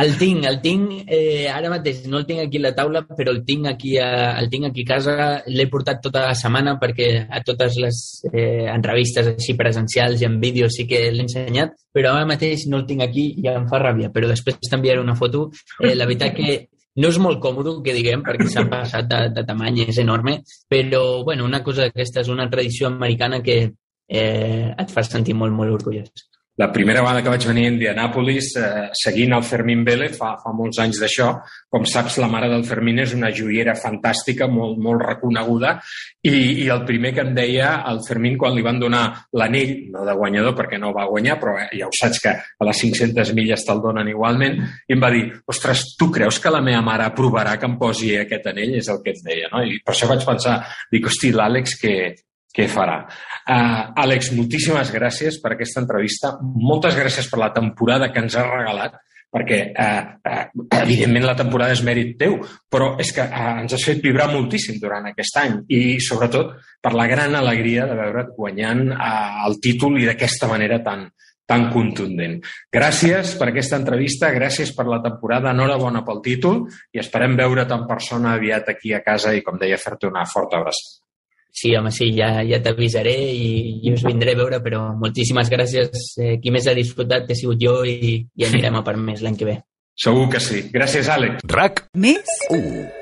El tinc, el tinc eh, ara mateix, no el tinc aquí a la taula, però el tinc aquí a, el tinc aquí a casa, l'he portat tota la setmana perquè a totes les eh, entrevistes així presencials i en vídeo sí que l'he ensenyat, però ara mateix no el tinc aquí i em fa ràbia, però després t'enviaré una foto. Eh, la veritat que no és molt còmode, que diguem, perquè s'han passat de, de tamany, és enorme, però bueno, una cosa d'aquesta és una tradició americana que eh, et fa sentir molt, molt orgullós. La primera vegada que vaig venir a Indianapolis eh, seguint el Fermín Vélez, fa, fa molts anys d'això. Com saps, la mare del Fermín és una joiera fantàstica, molt, molt reconeguda, i, i el primer que em deia el Fermín quan li van donar l'anell, no de guanyador perquè no va guanyar, però eh, ja ho saps que a les 500 milles te'l donen igualment, i em va dir, ostres, tu creus que la meva mare aprovarà que em posi aquest anell? És el que et deia, no? I per això vaig pensar, dic, hosti, l'Àlex que, què farà. Uh, Àlex, moltíssimes gràcies per aquesta entrevista. Moltes gràcies per la temporada que ens has regalat, perquè, uh, uh, evidentment, la temporada és mèrit teu, però és que uh, ens has fet vibrar moltíssim durant aquest any i, sobretot, per la gran alegria de veure't guanyant uh, el títol i d'aquesta manera tan, tan contundent. Gràcies per aquesta entrevista, gràcies per la temporada, enhorabona pel títol i esperem veure't en persona aviat aquí a casa i, com deia, fer-te una forta abraçada. Sí, home, sí, ja, ja t'avisaré i, i us vindré a veure, però moltíssimes gràcies. Eh, qui més ha disfrutat he sigut jo i, i anirem a per més l'any que ve. Segur que sí. Gràcies, Àlex. RAC Més? 1.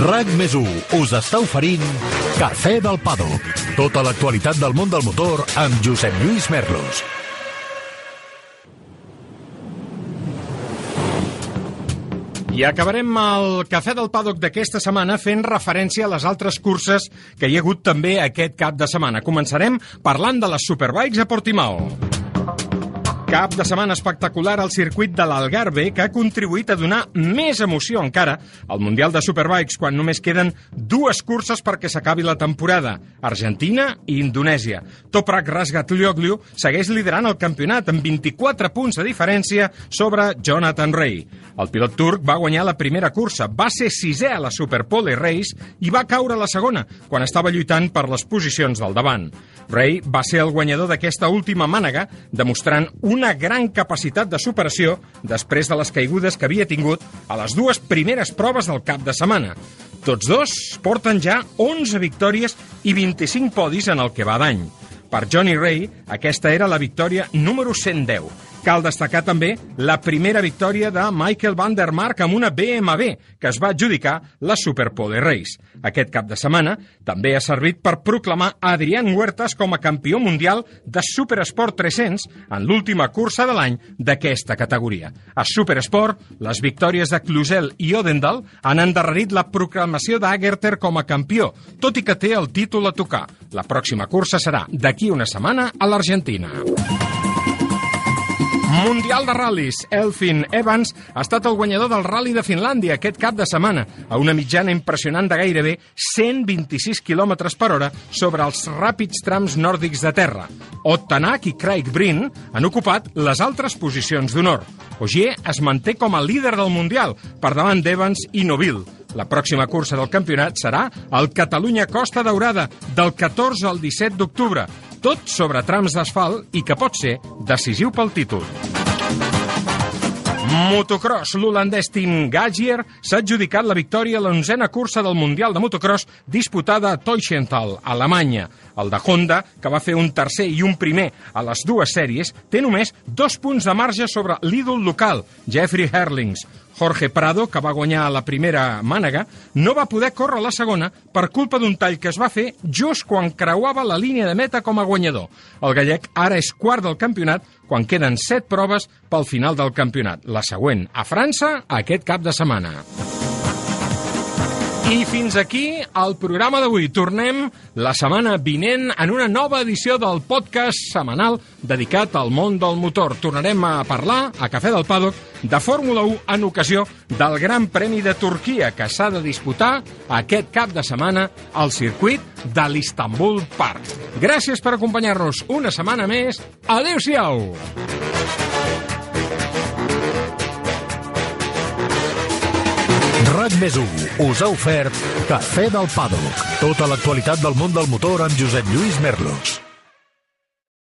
RAC més 1 us està oferint Cafè del Pado. Tota l'actualitat del món del motor amb Josep Lluís Merlos. I acabarem el Cafè del Paddock d'aquesta setmana fent referència a les altres curses que hi ha hagut també aquest cap de setmana. Començarem parlant de les Superbikes a Portimao. Cap de setmana espectacular al circuit de l'Algarve que ha contribuït a donar més emoció encara al Mundial de Superbikes quan només queden dues curses perquè s'acabi la temporada, Argentina i Indonèsia. Toprak Razgatlioglu segueix liderant el campionat amb 24 punts de diferència sobre Jonathan Ray. El pilot turc va guanyar la primera cursa, va ser sisè a la Superpole Race i va caure a la segona, quan estava lluitant per les posicions del davant. Ray va ser el guanyador d'aquesta última mànega, demostrant una gran capacitat de superació després de les caigudes que havia tingut a les dues primeres proves del cap de setmana. Tots dos porten ja 11 victòries i 25 podis en el que va d'any. Per Johnny Ray, aquesta era la victòria número 110 Cal destacar també la primera victòria de Michael van der Mark amb una BMW, que es va adjudicar la Superpole Race. Aquest cap de setmana també ha servit per proclamar Adrián Huertas com a campió mundial de Supersport 300 en l'última cursa de l'any d'aquesta categoria. A Supersport, les victòries de Cluzel i Odendal han endarrerit la proclamació d'Agerter com a campió, tot i que té el títol a tocar. La pròxima cursa serà d'aquí una setmana a l'Argentina. Mundial de ral·lis. Elfin Evans ha estat el guanyador del Rally de Finlàndia aquest cap de setmana, a una mitjana impressionant de gairebé 126 km per hora sobre els ràpids trams nòrdics de terra. Ott Tanak i Craig Breen han ocupat les altres posicions d'honor. Ogier es manté com a líder del Mundial, per davant d'Evans i Noville. La pròxima cursa del campionat serà el Catalunya Costa Daurada, del 14 al 17 d'octubre, tot sobre trams d'asfalt i que pot ser decisiu pel títol. Motocross, l'holandès Tim Gagier s'ha adjudicat la victòria a l'onzena cursa del Mundial de Motocross disputada a Teuchenthal, Alemanya. El de Honda, que va fer un tercer i un primer a les dues sèries, té només dos punts de marge sobre l'ídol local, Jeffrey Herlings. Jorge Prado, que va guanyar la primera mànega, no va poder córrer la segona per culpa d'un tall que es va fer just quan creuava la línia de meta com a guanyador. El gallec ara és quart del campionat quan queden set proves pel final del campionat. La següent, a França, aquest cap de setmana. I fins aquí el programa d'avui. Tornem la setmana vinent en una nova edició del podcast setmanal dedicat al món del motor. Tornarem a parlar a Cafè del Paddock de Fórmula 1 en ocasió del Gran Premi de Turquia que s'ha de disputar aquest cap de setmana al circuit de l'Istanbul Park. Gràcies per acompanyar-nos una setmana més. Adéu-siau! RAC més us ha ofert Cafè del Paddock. Tota l'actualitat del món del motor amb Josep Lluís Merlos.